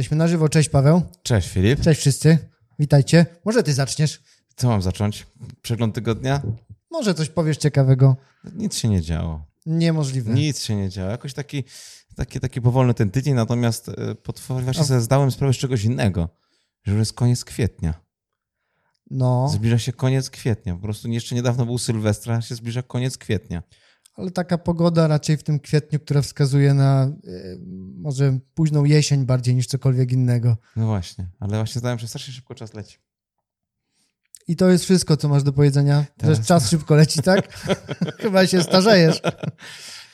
jesteśmy na żywo. Cześć Paweł. Cześć Filip. Cześć wszyscy. Witajcie. Może ty zaczniesz? Co mam zacząć? Przegląd tygodnia? Może coś powiesz ciekawego? Nic się nie działo. Niemożliwe. Nic się nie działo. Jakoś taki, taki, taki powolny ten tydzień, natomiast e, pod, właśnie sobie zdałem sprawę z czegoś innego, że już jest koniec kwietnia. No. Zbliża się koniec kwietnia. Po prostu jeszcze niedawno był Sylwestra, się zbliża koniec kwietnia. Ale taka pogoda raczej w tym kwietniu, która wskazuje na y, może późną jesień bardziej niż cokolwiek innego. No właśnie, ale właśnie zdałem, że strasznie szybko czas leci. I to jest wszystko, co masz do powiedzenia? Teraz. Że czas szybko leci, tak? Chyba się starzejesz.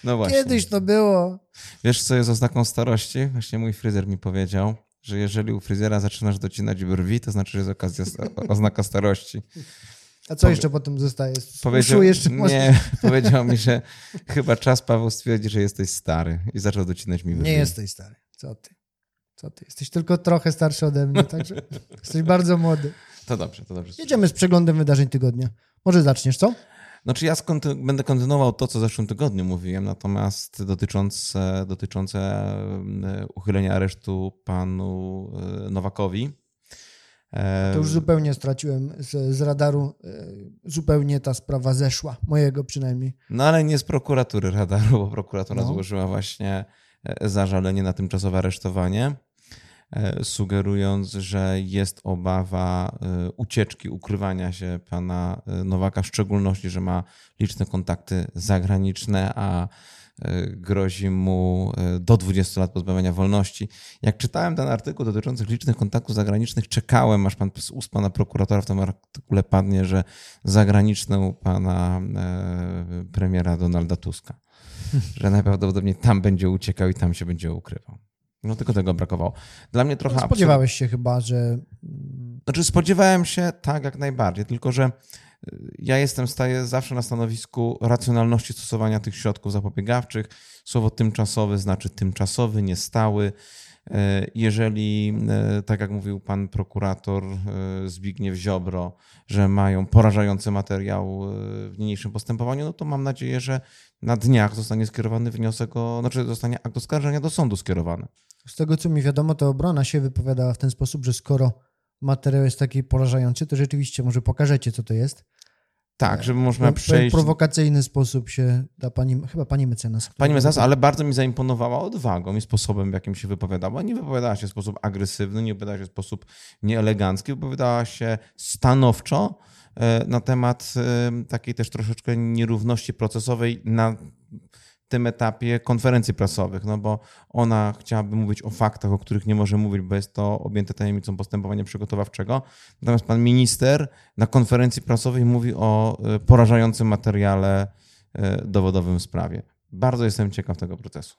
No właśnie. Kiedyś to było. Wiesz, co jest oznaką starości? Właśnie mój fryzjer mi powiedział, że jeżeli u fryzjera zaczynasz docinać brwi, to znaczy, że jest okazja, oznaka starości. A co Powie... jeszcze potem zostaje? Powiedział, jeszcze nie, powiedział mi, że chyba czas Paweł stwierdzi, że jesteś stary i zaczął docinać mi brwi. Nie jesteś stary. Co ty? Co ty? Jesteś tylko trochę starszy ode mnie, także jesteś bardzo młody. To dobrze, to dobrze. Jedziemy z przeglądem wydarzeń tygodnia. Może zaczniesz, co? Znaczy ja będę kontynuował to, co w zeszłym tygodniu mówiłem, natomiast dotyczące, dotyczące e, uchylenia aresztu panu e, Nowakowi. To już zupełnie straciłem z, z, radaru, e, zupełnie ta sprawa zeszła, mojego przynajmniej. No ale nie z prokuratury radaru, bo prokuratura no. złożyła właśnie zażalenie na tymczasowe aresztowanie. E, sugerując, że jest obawa e, ucieczki, ukrywania się pana e, Nowaka, w szczególności, że ma liczne kontakty zagraniczne, a grozi mu do 20 lat pozbawienia wolności. Jak czytałem ten artykuł dotyczący licznych kontaktów zagranicznych, czekałem, aż pan z ust pana prokuratora w tym artykule padnie, że zagraniczne u pana premiera Donalda Tuska. Że najprawdopodobniej tam będzie uciekał i tam się będzie ukrywał. No tylko tego brakowało. Dla mnie trochę. No, spodziewałeś się chyba, że. Znaczy, spodziewałem się tak, jak najbardziej, tylko że ja jestem staję zawsze na stanowisku racjonalności stosowania tych środków zapobiegawczych. Słowo tymczasowy znaczy tymczasowy, niestały. Y, jeżeli, y, tak jak mówił pan prokurator Zbigniew Ziobro, że mają porażający materiał w niniejszym postępowaniu, no to mam nadzieję, że na dniach zostanie skierowany wniosek o, znaczy zostanie akt oskarżenia do sądu skierowany. Z tego, co mi wiadomo, to obrona się wypowiadała w ten sposób, że skoro materiał jest taki porażający, to rzeczywiście może pokażecie, co to jest. Tak, żeby można przejść. W prowokacyjny sposób się da pani, chyba pani mecenas. Pani mecenas, ale bardzo mi zaimponowała odwagą i sposobem, w jakim się wypowiadała. Nie wypowiadała się w sposób agresywny, nie wypowiadała się w sposób nieelegancki, wypowiadała się stanowczo e, na temat e, takiej też troszeczkę nierówności procesowej na tym etapie konferencji prasowych, no bo ona chciałaby mówić o faktach, o których nie może mówić, bo jest to objęte tajemnicą postępowania przygotowawczego. Natomiast pan minister na konferencji prasowej mówi o e, porażającym materiale e, dowodowym w sprawie. Bardzo jestem ciekaw tego procesu.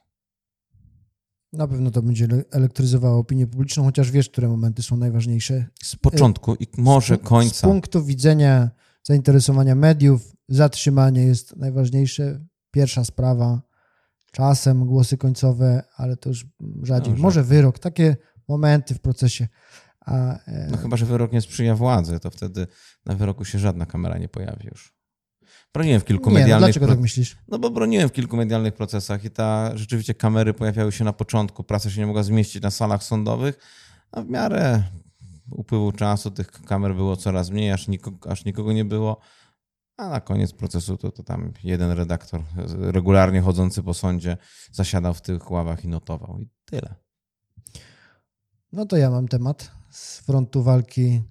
Na pewno to będzie elektryzowało opinię publiczną, chociaż wiesz, które momenty są najważniejsze. Z początku i może końca. Z punktu widzenia zainteresowania mediów, zatrzymanie jest najważniejsze pierwsza sprawa, czasem głosy końcowe, ale to już rzadziej. Dobrze. Może wyrok, takie momenty w procesie. A, e... No chyba, że wyrok nie sprzyja władzy, to wtedy na wyroku się żadna kamera nie pojawi już. Broniłem w kilku nie, no medialnych... No dlaczego tak myślisz? No bo broniłem w kilku medialnych procesach i ta rzeczywiście kamery pojawiały się na początku, prasa się nie mogła zmieścić na salach sądowych, a w miarę upływu czasu tych kamer było coraz mniej, aż nikogo, aż nikogo nie było. A na koniec procesu to, to tam jeden redaktor regularnie chodzący po sądzie zasiadał w tych ławach i notował. I tyle. No to ja mam temat z frontu walki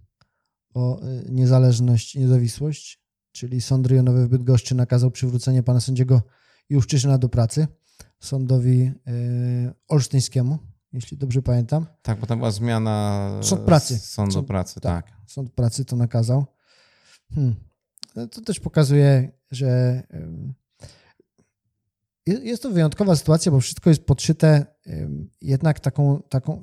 o y, niezależność i niezawisłość, czyli sąd rejonowy w Bydgoszczy nakazał przywrócenie pana sędziego Juszczyszyna do pracy sądowi y, olsztyńskiemu, jeśli dobrze pamiętam. Tak, bo tam była zmiana Sąd pracy. Sądu sąd, pracy, tak. tak. Sąd pracy to nakazał. Hmm. No, to też pokazuje, że jest to wyjątkowa sytuacja, bo wszystko jest podszyte jednak taką, taką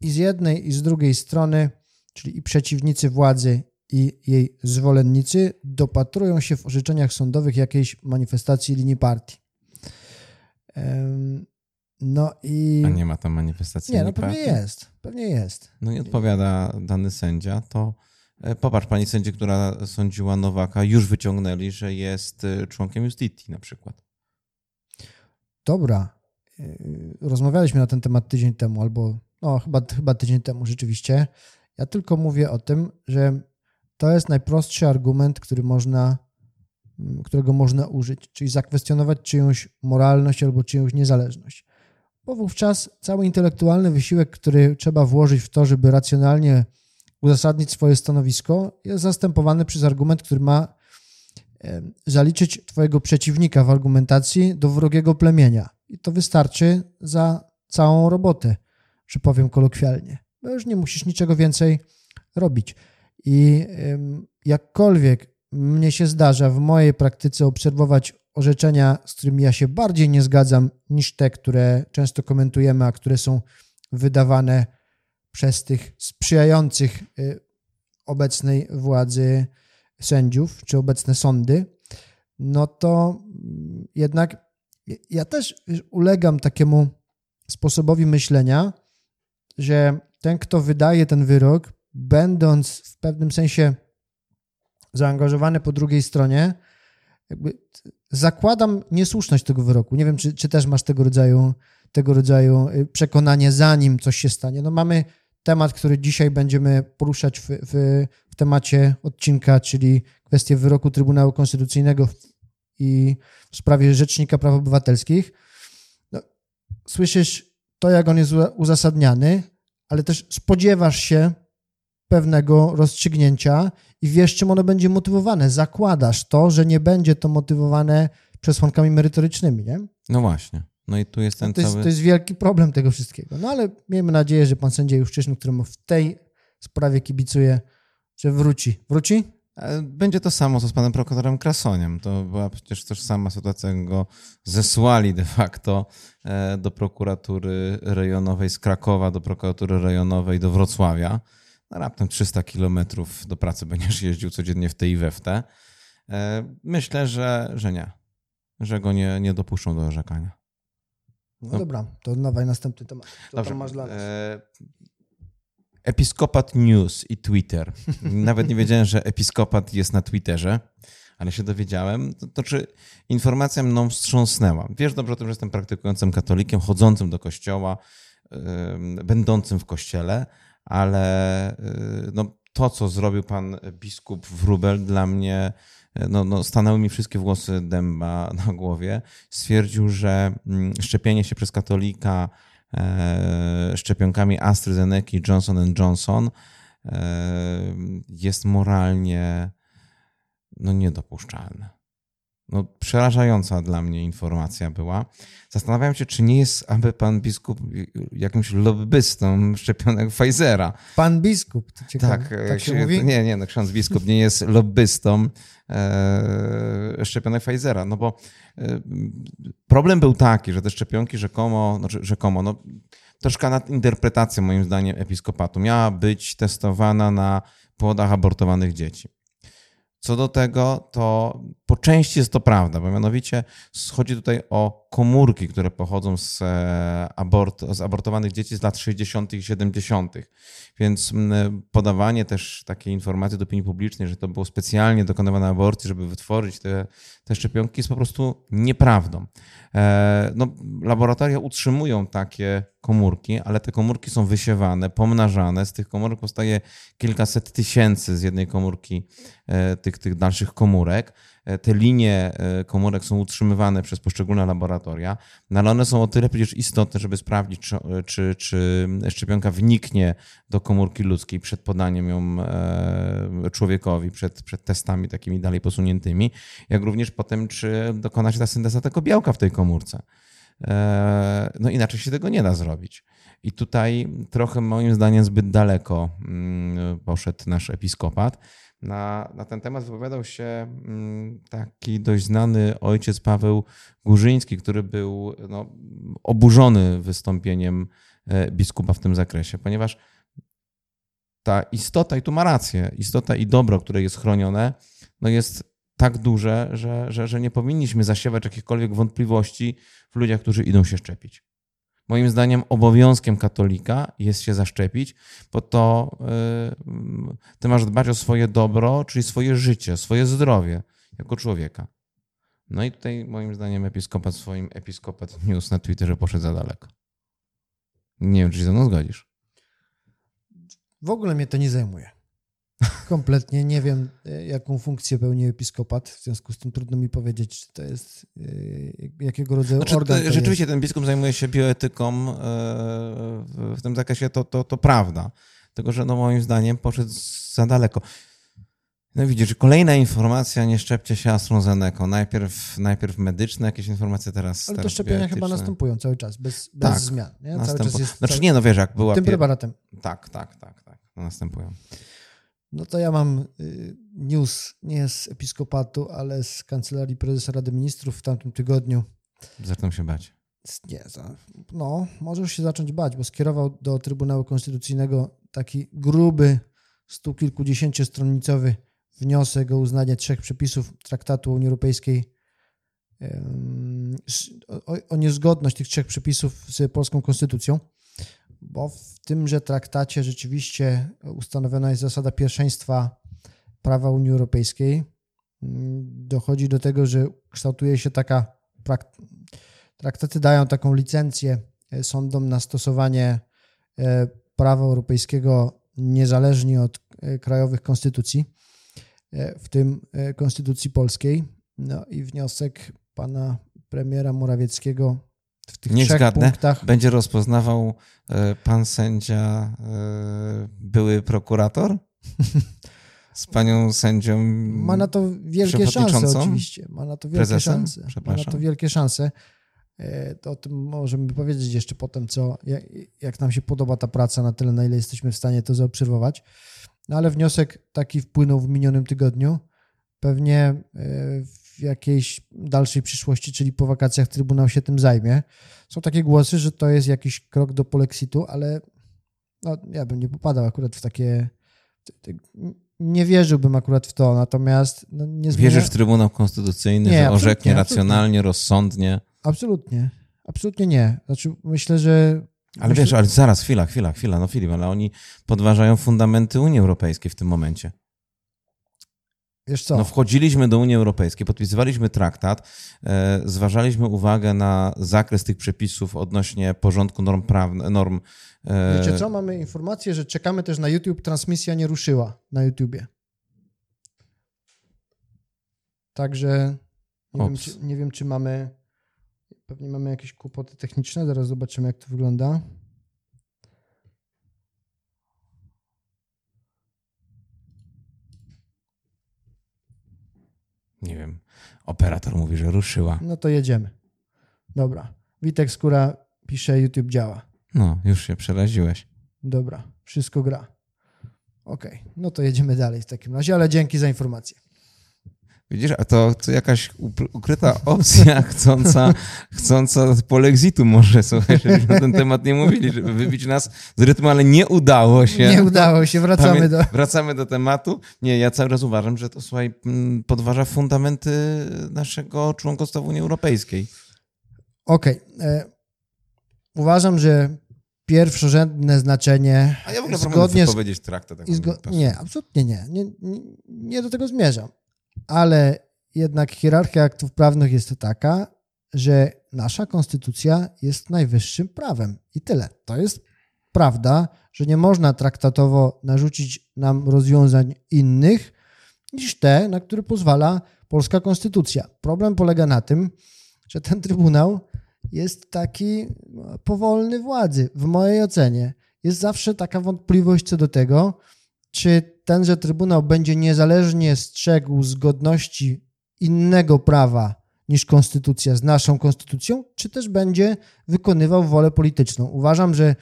i z jednej, i z drugiej strony, czyli i przeciwnicy władzy, i jej zwolennicy dopatrują się w orzeczeniach sądowych jakiejś manifestacji linii partii. No i. A nie ma tam manifestacji. Nie, no pewnie partii? jest. Pewnie jest. No i odpowiada dany sędzia, to popatrz, pani sędzi, która sądziła Nowaka, już wyciągnęli, że jest e, członkiem Justitii na przykład. Dobra. E, rozmawialiśmy na ten temat tydzień temu, albo no chyba, chyba tydzień temu rzeczywiście. Ja tylko mówię o tym, że to jest najprostszy argument, który można, którego można użyć, czyli zakwestionować czyjąś moralność albo czyjąś niezależność. Bo wówczas cały intelektualny wysiłek, który trzeba włożyć w to, żeby racjonalnie uzasadnić swoje stanowisko, jest zastępowany przez argument, który ma zaliczyć Twojego przeciwnika w argumentacji do wrogiego plemienia. I to wystarczy za całą robotę, że powiem kolokwialnie. Bo już nie musisz niczego więcej robić. I jakkolwiek mnie się zdarza w mojej praktyce obserwować orzeczenia, z którymi ja się bardziej nie zgadzam niż te, które często komentujemy, a które są wydawane przez tych sprzyjających y, obecnej władzy sędziów czy obecne sądy, no to jednak ja też ulegam takiemu sposobowi myślenia, że ten, kto wydaje ten wyrok, będąc w pewnym sensie zaangażowany po drugiej stronie, jakby zakładam niesłuszność tego wyroku. Nie wiem, czy, czy też masz tego rodzaju, tego rodzaju y, przekonanie, zanim coś się stanie. No mamy temat, który dzisiaj będziemy poruszać w, w, w temacie odcinka, czyli kwestię wyroku Trybunału Konstytucyjnego i w sprawie Rzecznika Praw Obywatelskich. No, słyszysz to, jak on jest uzasadniany, ale też spodziewasz się pewnego rozstrzygnięcia i wiesz, czym ono będzie motywowane. Zakładasz to, że nie będzie to motywowane przesłankami merytorycznymi, nie? No właśnie. No i tu jest ten no to jest, cały... To jest wielki problem tego wszystkiego. No ale miejmy nadzieję, że pan sędzia Juszczyszyn, któremu w tej sprawie kibicuje, że wróci. Wróci? E, będzie to samo co z panem prokuratorem Krasoniem. To była przecież też sama sytuacja, go zesłali de facto e, do prokuratury rejonowej z Krakowa, do prokuratury rejonowej do Wrocławia. Na raptem 300 kilometrów do pracy będziesz jeździł codziennie w te i we w te. E, myślę, że, że nie. Że go nie, nie dopuszczą do orzekania. No, no dobra, to dawaj następny temat. Co Dobrze. masz dla nas? Episkopat News i Twitter. Nawet nie wiedziałem, że episkopat jest na Twitterze, ale się dowiedziałem. To, to czy informacja mną wstrząsnęła. Wiesz dobrze o tym, że jestem praktykującym katolikiem, chodzącym do kościoła, yy, będącym w kościele, ale yy, no, to, co zrobił pan biskup Wrubel, dla mnie no, no, stanęły mi wszystkie włosy dęba na głowie. Stwierdził, że mm, szczepienie się przez katolika E, szczepionkami AstraZeneca i Johnson Johnson e, jest moralnie no, niedopuszczalne. No, przerażająca dla mnie informacja była. Zastanawiam się, czy nie jest aby pan biskup jakimś lobbystą szczepionek Pfizera. Pan biskup, to ciekawe. Tak, tak się, mówi? Nie, nie, no ksiądz biskup nie jest lobbystą e, szczepionek Pfizera, no bo e, problem był taki, że te szczepionki rzekomo, znaczy rzekomo, no troszkę nadinterpretacja moim zdaniem episkopatu miała być testowana na płodach abortowanych dzieci. Co do tego, to po części jest to prawda, bo mianowicie chodzi tutaj o komórki, które pochodzą z, e, abort, z abortowanych dzieci z lat 60. i 70. Więc podawanie też takiej informacji do opinii publicznej, że to było specjalnie dokonywane aborcji, żeby wytworzyć te, te szczepionki, jest po prostu nieprawdą. E, no, laboratoria utrzymują takie komórki, ale te komórki są wysiewane, pomnażane. Z tych komórek powstaje kilkaset tysięcy z jednej komórki e, tych, tych dalszych komórek. E, te linie e, komórek są utrzymywane przez poszczególne laboratoria, no ale one są o tyle przecież istotne, żeby sprawdzić, czy, czy, czy szczepionka wniknie do komórki ludzkiej przed podaniem ją e, człowiekowi, przed, przed testami takimi dalej posuniętymi, jak również potem, czy dokona się ta synteza tego białka w tej komórce. No inaczej się tego nie da zrobić. I tutaj trochę moim zdaniem zbyt daleko mm, poszedł nasz episkopat. Na, na ten temat wypowiadał się mm, taki dość znany ojciec Paweł Górzyński, który był no, oburzony wystąpieniem e, biskupa w tym zakresie, ponieważ ta istota, i tu ma rację, istota i dobro, które jest chronione, no jest tak duże, że, że, że nie powinniśmy zasiewać jakichkolwiek wątpliwości w ludziach, którzy idą się szczepić. Moim zdaniem obowiązkiem katolika jest się zaszczepić, bo to yy, ty masz dbać o swoje dobro, czyli swoje życie, swoje zdrowie jako człowieka. No i tutaj moim zdaniem episkopat swoim episkopat news na Twitterze poszedł za daleko. Nie wiem, czy się ze mną zgodzisz. W ogóle mnie to nie zajmuje. Kompletnie nie wiem, e, jaką funkcję pełni episkopat, w związku z tym trudno mi powiedzieć, czy to jest e, jakiego rodzaju znaczy, organ. To rzeczywiście jest. ten biskup zajmuje się bioetyką e, w tym zakresie, to, to, to prawda. Tylko, że no moim zdaniem poszedł za daleko. No widzisz, kolejna informacja, nie szczepcie się AstraZeneca. Najpierw, najpierw medyczne jakieś informacje, teraz Ale te szczepienia chyba następują cały czas, bez, bez tak, zmian. Nie? Cały czas jest znaczy cały... nie, no wiesz, jak była... Tym preparatem. Tak, tak, tak, tak, następują. No to ja mam y, news nie z episkopatu, ale z Kancelarii Prezesa Rady Ministrów w tamtym tygodniu. Zaczną się bać. Nie, no, może już się zacząć bać, bo skierował do Trybunału Konstytucyjnego taki gruby, stu kilkudziesięciostronicowy wniosek o uznanie trzech przepisów Traktatu Unii Europejskiej o, o niezgodność tych trzech przepisów z polską konstytucją bo w tymże traktacie rzeczywiście ustanowiona jest zasada pierwszeństwa prawa Unii Europejskiej. Dochodzi do tego, że kształtuje się taka. Traktaty dają taką licencję e, sądom na stosowanie e, prawa europejskiego niezależnie od e, krajowych konstytucji, w tym konstytucji polskiej. No i wniosek pana premiera Morawieckiego w tych Niech trzech zgadnę, punktach. Będzie rozpoznawał e, pan sędzia, e, były prokurator? Z panią sędzią. Ma na to wielkie szanse, oczywiście. Ma na to wielkie prezesem? szanse. Ma na to wielkie szanse. E, to o tym możemy powiedzieć jeszcze potem, co, jak, jak nam się podoba ta praca, na tyle, na ile jesteśmy w stanie to zaobserwować. No ale wniosek taki wpłynął w minionym tygodniu. Pewnie w w jakiejś dalszej przyszłości, czyli po wakacjach Trybunał się tym zajmie. Są takie głosy, że to jest jakiś krok do polexitu, ale no, ja bym nie popadał akurat w takie. Nie wierzyłbym akurat w to, natomiast. No, nie zmienia... Wierzysz w Trybunał Konstytucyjny, nie, że orzeknie racjonalnie, absolutnie. rozsądnie? Absolutnie. Absolutnie nie. Znaczy, myślę, że. Ale wiesz, ale zaraz, chwila, chwila, chwila, no Filip, ale oni podważają fundamenty Unii Europejskiej w tym momencie. Wiesz co? No wchodziliśmy do Unii Europejskiej, podpisywaliśmy traktat, e, zważaliśmy uwagę na zakres tych przepisów odnośnie porządku norm prawnych, norm... E... Wiecie co? Mamy informację, że czekamy też na YouTube, transmisja nie ruszyła na YouTubie. Także nie wiem, czy, nie wiem, czy mamy... Pewnie mamy jakieś kłopoty techniczne, zaraz zobaczymy, jak to wygląda. Nie wiem. Operator mówi, że ruszyła. No to jedziemy. Dobra. Witek Skóra pisze, YouTube działa. No, już się przeraziłeś. Dobra, wszystko gra. Okej, okay. no to jedziemy dalej w takim razie, ale dzięki za informację. Widzisz, a to, to jakaś ukryta opcja chcąca, chcąca polexitu może, słuchaj, żebyśmy na ten temat nie mówili, żeby wybić nas z rytmu, ale nie udało się. Nie udało się, wracamy do... Wracamy do tematu. Nie, ja cały czas uważam, że to, słuchaj, podważa fundamenty naszego członkostwa w Unii Europejskiej. Okej. Okay. E, uważam, że pierwszorzędne znaczenie... A ja w ogóle zgodnie z... powiedzieć traktat. Tak zgo... Nie, absolutnie nie. Nie, nie. nie do tego zmierzam ale jednak hierarchia aktów prawnych jest taka, że nasza konstytucja jest najwyższym prawem i tyle. To jest prawda, że nie można traktatowo narzucić nam rozwiązań innych niż te, na które pozwala polska konstytucja. Problem polega na tym, że ten trybunał jest taki powolny władzy. W mojej ocenie jest zawsze taka wątpliwość co do tego, czy tenże Trybunał będzie niezależnie strzegł zgodności innego prawa niż konstytucja z naszą konstytucją, czy też będzie wykonywał wolę polityczną. Uważam, że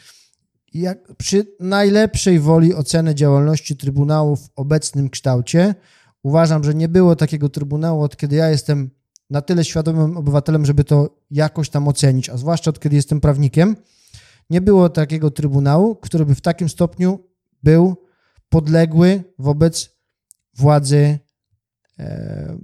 jak przy najlepszej woli oceny działalności Trybunału w obecnym kształcie, uważam, że nie było takiego Trybunału, od kiedy ja jestem na tyle świadomym obywatelem, żeby to jakoś tam ocenić, a zwłaszcza od kiedy jestem prawnikiem, nie było takiego Trybunału, który by w takim stopniu był podległy wobec władzy e,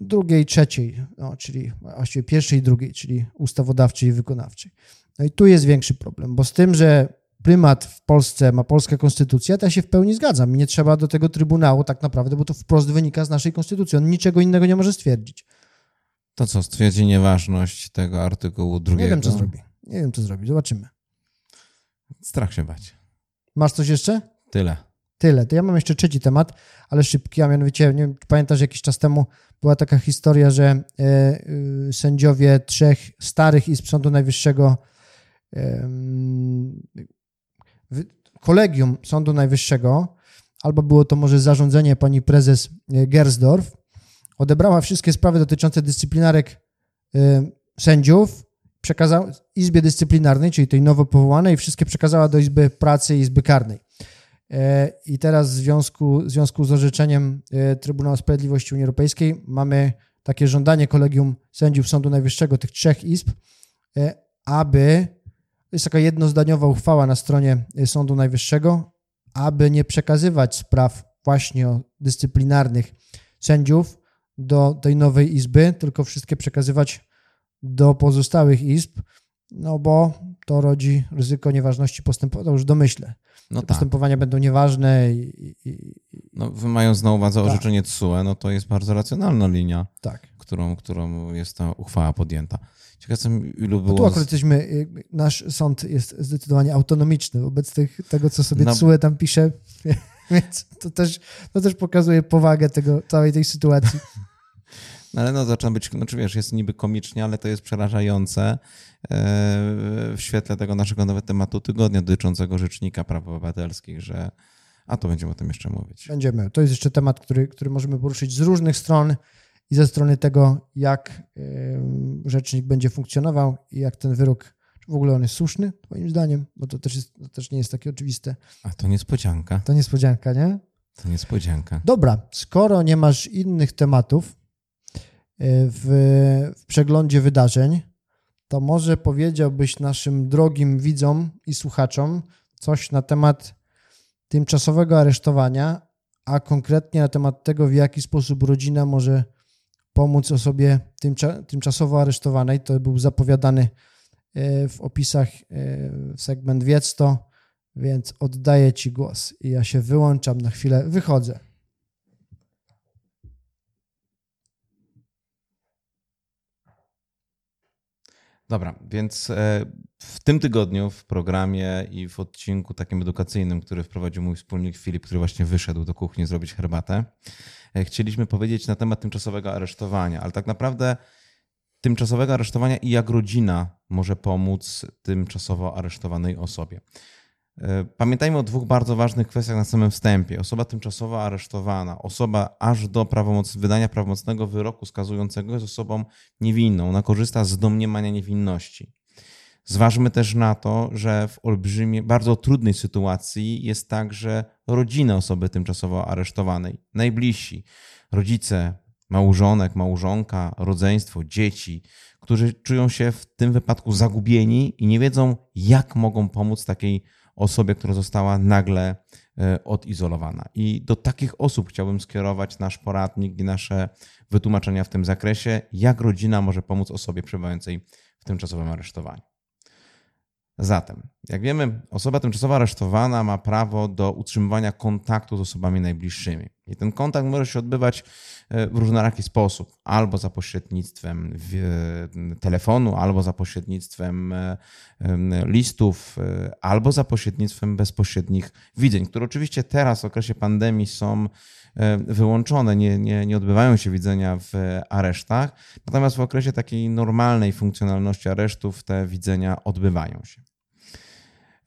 drugiej, trzeciej, no, czyli właściwie pierwszej i drugiej, czyli ustawodawczej i wykonawczej. No i tu jest większy problem, bo z tym, że prymat w Polsce ma polska konstytucja, to ja się w pełni zgadzam. Nie trzeba do tego trybunału tak naprawdę, bo to wprost wynika z naszej konstytucji. On niczego innego nie może stwierdzić. To co, stwierdzi nieważność tego artykułu drugiego? Nie wiem, co zrobi. Nie wiem, co zrobi. Zobaczymy. Strach się bać. Masz coś jeszcze? Tyle. Tyle. To ja mam jeszcze trzeci temat, ale szybki, a mianowicie, nie wiem, pamiętasz, jakiś czas temu była taka historia, że e, y, sędziowie trzech starych izb Sądu Najwyższego, e, kolegium Sądu Najwyższego, albo było to może zarządzenie pani prezes e, Gersdorf, odebrała wszystkie sprawy dotyczące dyscyplinarek e, sędziów, przekazała Izbie Dyscyplinarnej, czyli tej nowo powołanej, wszystkie przekazała do Izby Pracy i Izby Karnej. E, I teraz w związku, w związku z orzeczeniem Trybunału Sprawiedliwości Unii Europejskiej mamy takie żądanie kolegium sędziów Sądu Najwyższego, tych trzech izb, aby, to jest taka jednozdaniowa uchwała na stronie Sądu Najwyższego, aby nie przekazywać spraw właśnie dyscyplinarnych sędziów do tej nowej izby, tylko wszystkie przekazywać do pozostałych izb, no bo to rodzi ryzyko nieważności postępowania, to już domyślę. No tak. Postępowania będą nieważne i, i, no, mając na uwadze tak. orzeczenie TSUE, no to jest bardzo racjonalna linia, tak. którą, którą jest ta uchwała podjęta. Ciekaw jestem, ilu było... No tu akurat jesteśmy, y, nasz sąd jest zdecydowanie autonomiczny wobec tych, tego, co sobie no. TSUE tam pisze, więc to też, to też pokazuje powagę tego, całej tej sytuacji. No ale no zaczyna być, znaczy wiesz, jest niby komicznie, ale to jest przerażające e, w świetle tego naszego nowego tematu tygodnia dotyczącego Rzecznika Praw Obywatelskich, że a to będziemy o tym jeszcze mówić. Będziemy. To jest jeszcze temat, który, który możemy poruszyć z różnych stron i ze strony tego, jak rzecznik będzie funkcjonował i jak ten wyrok, czy w ogóle on jest słuszny, moim zdaniem, bo to też, jest, to też nie jest takie oczywiste. A to niespodzianka. To niespodzianka, nie? To niespodzianka. Dobra, skoro nie masz innych tematów w, w przeglądzie wydarzeń, to może powiedziałbyś naszym drogim widzom i słuchaczom coś na temat tymczasowego aresztowania, a konkretnie na temat tego, w jaki sposób rodzina może pomóc osobie tymczasowo aresztowanej. To był zapowiadany e, w opisach e, segment Wiedz to, więc oddaję Ci głos. I ja się wyłączam na chwilę, wychodzę. Dobra, więc e, w tym tygodniu w programie i w odcinku takim edukacyjnym, który wprowadził mój wspólnik Filip, który właśnie wyszedł do kuchni zrobić herbatę, e, chcieliśmy powiedzieć na temat tymczasowego aresztowania, ale tak naprawdę tymczasowego aresztowania i jak rodzina może pomóc tymczasowo aresztowanej osobie. E, pamiętajmy o dwóch bardzo ważnych kwestiach na samym wstępie. Osoba tymczasowo aresztowana, osoba aż do prawomoc, wydania prawomocnego wyroku skazującego jest osobą niewinną. Ona korzysta z domniemania niewinności. Zważmy też na to, że w olbrzymie, bardzo trudnej sytuacji jest także rodzina osoby tymczasowo aresztowanej, najbliżsi, rodzice, małżonek, małżonka, rodzeństwo, dzieci, którzy czują się w tym wypadku zagubieni i nie wiedzą, jak mogą pomóc takiej osobie, która została nagle e, odizolowana. I do takich osób chciałbym skierować nasz poradnik i nasze wytłumaczenia w tym zakresie, jak rodzina może pomóc osobie przebywającej w tymczasowym aresztowaniu. Zatem, jak wiemy, osoba tymczasowo aresztowana ma prawo do utrzymywania kontaktu z osobami najbliższymi. I ten kontakt może się odbywać e, w różnoraki sposób, albo za pośrednictwem telefonu, albo za pośrednictwem e, listów, e, albo za pośrednictwem bezpośrednich widzeń, które oczywiście teraz w okresie pandemii są wyłączone, nie, nie, nie odbywają się widzenia w aresztach, natomiast w okresie takiej normalnej funkcjonalności aresztów te widzenia odbywają się.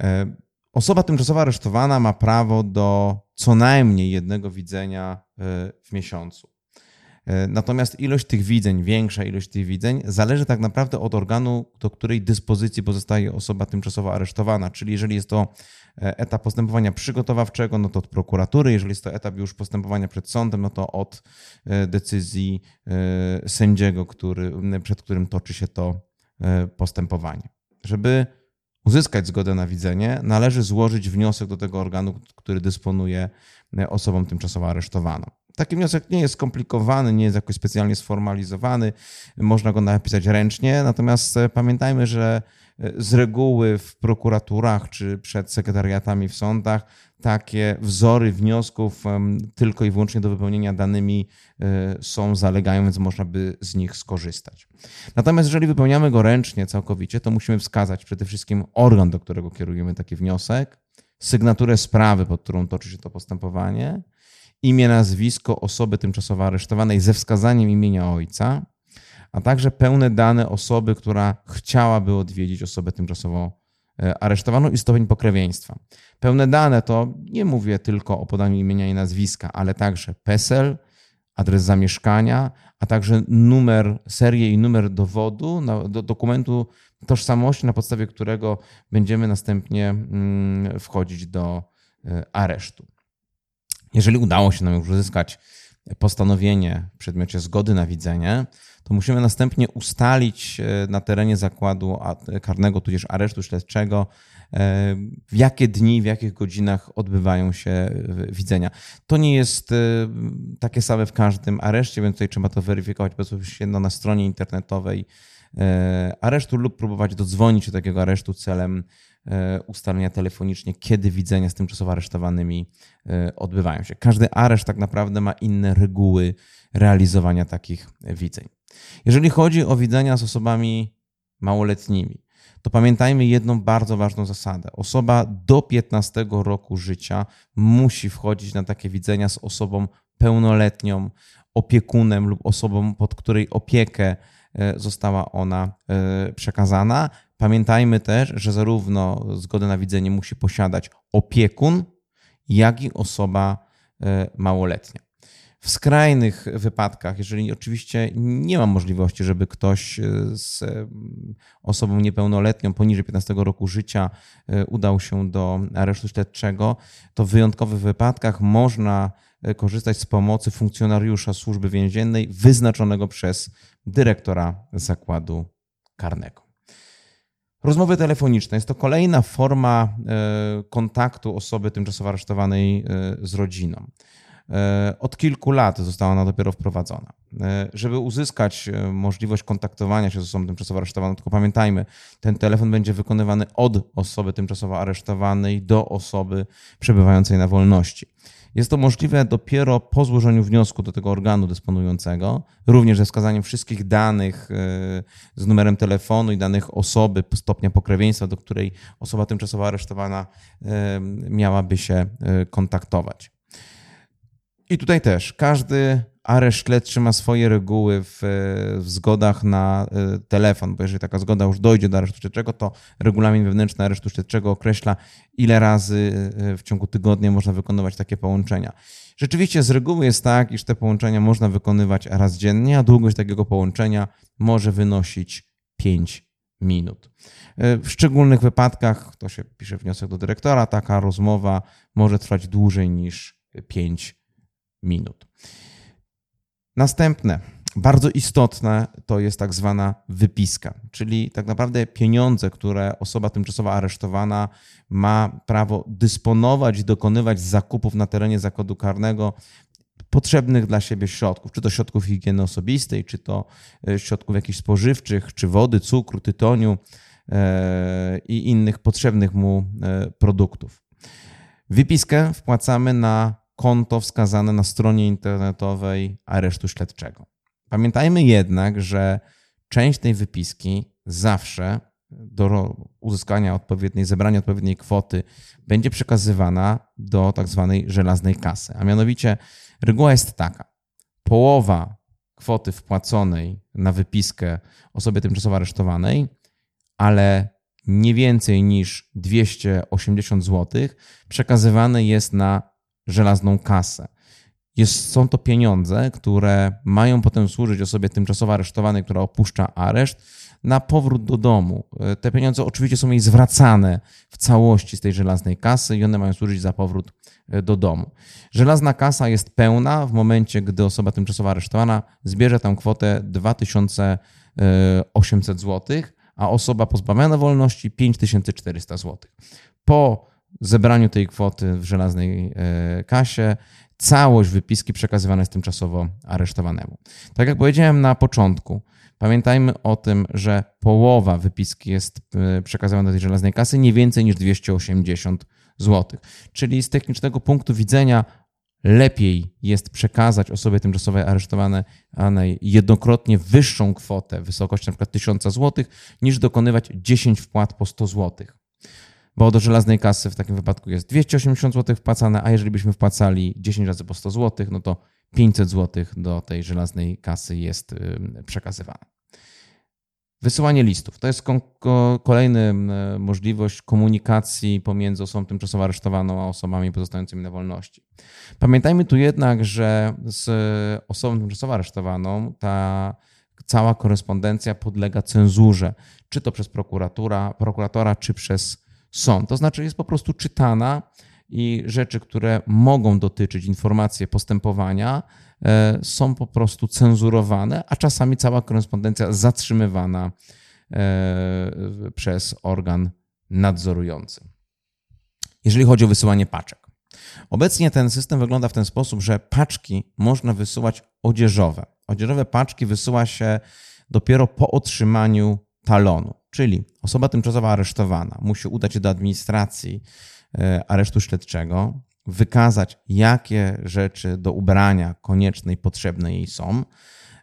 E, osoba tymczasowo aresztowana ma prawo do co najmniej jednego widzenia e, w miesiącu. E, natomiast ilość tych widzeń, większa ilość tych widzeń, zależy tak naprawdę od organu, do której dyspozycji pozostaje osoba tymczasowo aresztowana. Czyli jeżeli jest to etap postępowania przygotowawczego, no to od prokuratury, jeżeli jest to etap już postępowania przed sądem, no to od decyzji sędziego, który, przed którym toczy się to postępowanie. Żeby uzyskać zgodę na widzenie, należy złożyć wniosek do tego organu, który dysponuje e, osobą tymczasowo aresztowaną. Taki wniosek nie jest skomplikowany, nie jest jakoś specjalnie sformalizowany, można go napisać ręcznie, natomiast e, pamiętajmy, że e, z reguły w prokuraturach czy przed sekretariatami w sądach takie wzory wniosków tylko i wyłącznie do wypełnienia danymi e, są, zalegają, więc można by z nich skorzystać. Natomiast jeżeli wypełniamy go ręcznie całkowicie, to musimy wskazać przede wszystkim organ, do którego kierujemy taki wniosek, sygnaturę sprawy, pod którą toczy się to postępowanie, imię, nazwisko osoby tymczasowo aresztowanej ze wskazaniem imienia ojca, a także pełne dane osoby, która chciałaby odwiedzić osobę tymczasowo e, aresztowaną i stopień pokrewieństwa. Pełne dane to nie mówię tylko o podaniu imienia i nazwiska, ale także PESEL, adres zamieszkania, a także numer, serię i numer dowodu, do, dokumentu tożsamości, na podstawie którego będziemy następnie mm, wchodzić do e, aresztu. Jeżeli udało się nam już uzyskać postanowienie w przedmiocie zgody na widzenie, to musimy następnie ustalić e, na terenie zakładu karnego, tudzież aresztu śledczego, e, w jakie dni, w jakich godzinach odbywają się e, widzenia. To nie jest takie same w każdym areszcie, więc tutaj trzeba to weryfikować bezpośrednio na stronie internetowej aresztu lub próbować dodzwonić do takiego aresztu celem ustalenia telefonicznie, kiedy widzenia z tymczasowo aresztowanymi odbywają się. Każdy areszt tak naprawdę ma inne reguły realizowania takich widzeń. Jeżeli chodzi o widzenia z osobami małoletnimi, to pamiętajmy jedną bardzo ważną zasadę. Osoba do 15 roku życia musi wchodzić na takie widzenia z osobą pełnoletnią, opiekunem lub osobą, pod której opiekę e, została ona e, przekazana. Pamiętajmy też, że zarówno zgodę na widzenie musi posiadać opiekun, jak i osoba e, małoletnia. W skrajnych wypadkach, jeżeli oczywiście nie ma możliwości, żeby ktoś e, z e, osobą niepełnoletnią poniżej 15 roku życia e, udał się do aresztu śledczego, to w wyjątkowych wypadkach można korzystać z pomocy funkcjonariusza służby więziennej wyznaczonego przez dyrektora zakładu karnego. Rozmowy telefoniczne jest to kolejna forma kontaktu osoby tymczasowo aresztowanej z rodziną. E, od kilku lat została ona dopiero wprowadzona. E, żeby uzyskać e, możliwość kontaktowania się z osobą tymczasowo aresztowaną, tylko pamiętajmy, ten telefon będzie wykonywany od osoby tymczasowo aresztowanej do osoby przebywającej na wolności. Jest to możliwe dopiero po złożeniu wniosku do tego organu dysponującego, również ze wskazaniem wszystkich danych z numerem telefonu i danych osoby, stopnia pokrewieństwa, do której osoba tymczasowo aresztowana miałaby się kontaktować. I tutaj też każdy areszt śledczy ma swoje reguły w, w, zgodach na e, telefon, bo jeżeli taka zgoda już dojdzie do aresztu śledczego, to regulamin wewnętrzny aresztu śledczego określa, ile razy e, w ciągu tygodnia można wykonywać takie połączenia. Rzeczywiście z reguły jest tak, iż te połączenia można wykonywać raz dziennie, a długość takiego połączenia może wynosić 5 minut. E, w szczególnych wypadkach, to się pisze wniosek do dyrektora, taka rozmowa może trwać dłużej niż 5 minut minut. Następne, bardzo istotne, to jest tak zwana wypiska, czyli tak naprawdę pieniądze, które osoba tymczasowo aresztowana ma prawo dysponować dokonywać zakupów na terenie zakładu karnego potrzebnych dla siebie środków, czy to środków higieny osobistej, czy to e, środków jakichś spożywczych, czy wody, cukru, tytoniu e, i innych potrzebnych mu e, produktów. Wypiskę wpłacamy na konto wskazane na stronie internetowej aresztu śledczego. Pamiętajmy jednak, że część tej wypiski zawsze do uzyskania odpowiedniej, zebrania odpowiedniej kwoty będzie przekazywana do tak zwanej żelaznej kasy. A mianowicie reguła jest taka: połowa kwoty wpłaconej na wypiskę osobie tymczasowo aresztowanej, ale nie więcej niż 280 zł, przekazywane jest na żelazną kasę. Jest, są to pieniądze, które mają potem służyć osobie tymczasowo aresztowanej, która opuszcza areszt, na powrót do domu. Te pieniądze oczywiście są jej zwracane w całości z tej żelaznej kasy i one mają służyć za powrót e, do domu. Żelazna kasa jest pełna w momencie, gdy osoba tymczasowo aresztowana zbierze tę kwotę 2800 zł, a osoba pozbawiona wolności 5400 zł. Po zebraniu tej kwoty w żelaznej e, kasie całość wypiski przekazywana jest tymczasowo aresztowanemu. Tak jak powiedziałem na początku, pamiętajmy o tym, że połowa wypiski jest e, przekazywana do tej żelaznej kasy nie więcej niż 280 zł. Czyli z technicznego punktu widzenia lepiej jest przekazać osobie tymczasowo aresztowanej jednokrotnie wyższą kwotę w wysokości np. 1000 zł, niż dokonywać 10 wpłat po 100 zł. Bo do żelaznej kasy w takim wypadku jest 280 zł wpłacane, a jeżeli byśmy wpłacali 10 razy po 100 zł, no to 500 zł do tej żelaznej kasy jest przekazywane. Wysyłanie listów to jest kolejna możliwość komunikacji pomiędzy osobą tymczasowo aresztowaną a osobami pozostającymi na wolności. Pamiętajmy tu jednak, że z osobą tymczasowo aresztowaną ta cała korespondencja podlega cenzurze, czy to przez prokuratura, prokuratora, czy przez sąd. To znaczy jest po prostu czytana i rzeczy, które mogą dotyczyć informacji postępowania, e, są po prostu cenzurowane, a czasami cała korespondencja zatrzymywana e, przez organ nadzorujący. Jeżeli chodzi o wysyłanie paczek. Obecnie ten system wygląda w ten sposób, że paczki można wysyłać odzieżowe. Odzieżowe paczki wysyła się dopiero po otrzymaniu talonu, czyli osoba tymczasowo aresztowana musi udać się do administracji e, aresztu śledczego, wykazać, jakie rzeczy do ubrania konieczne i potrzebne jej są.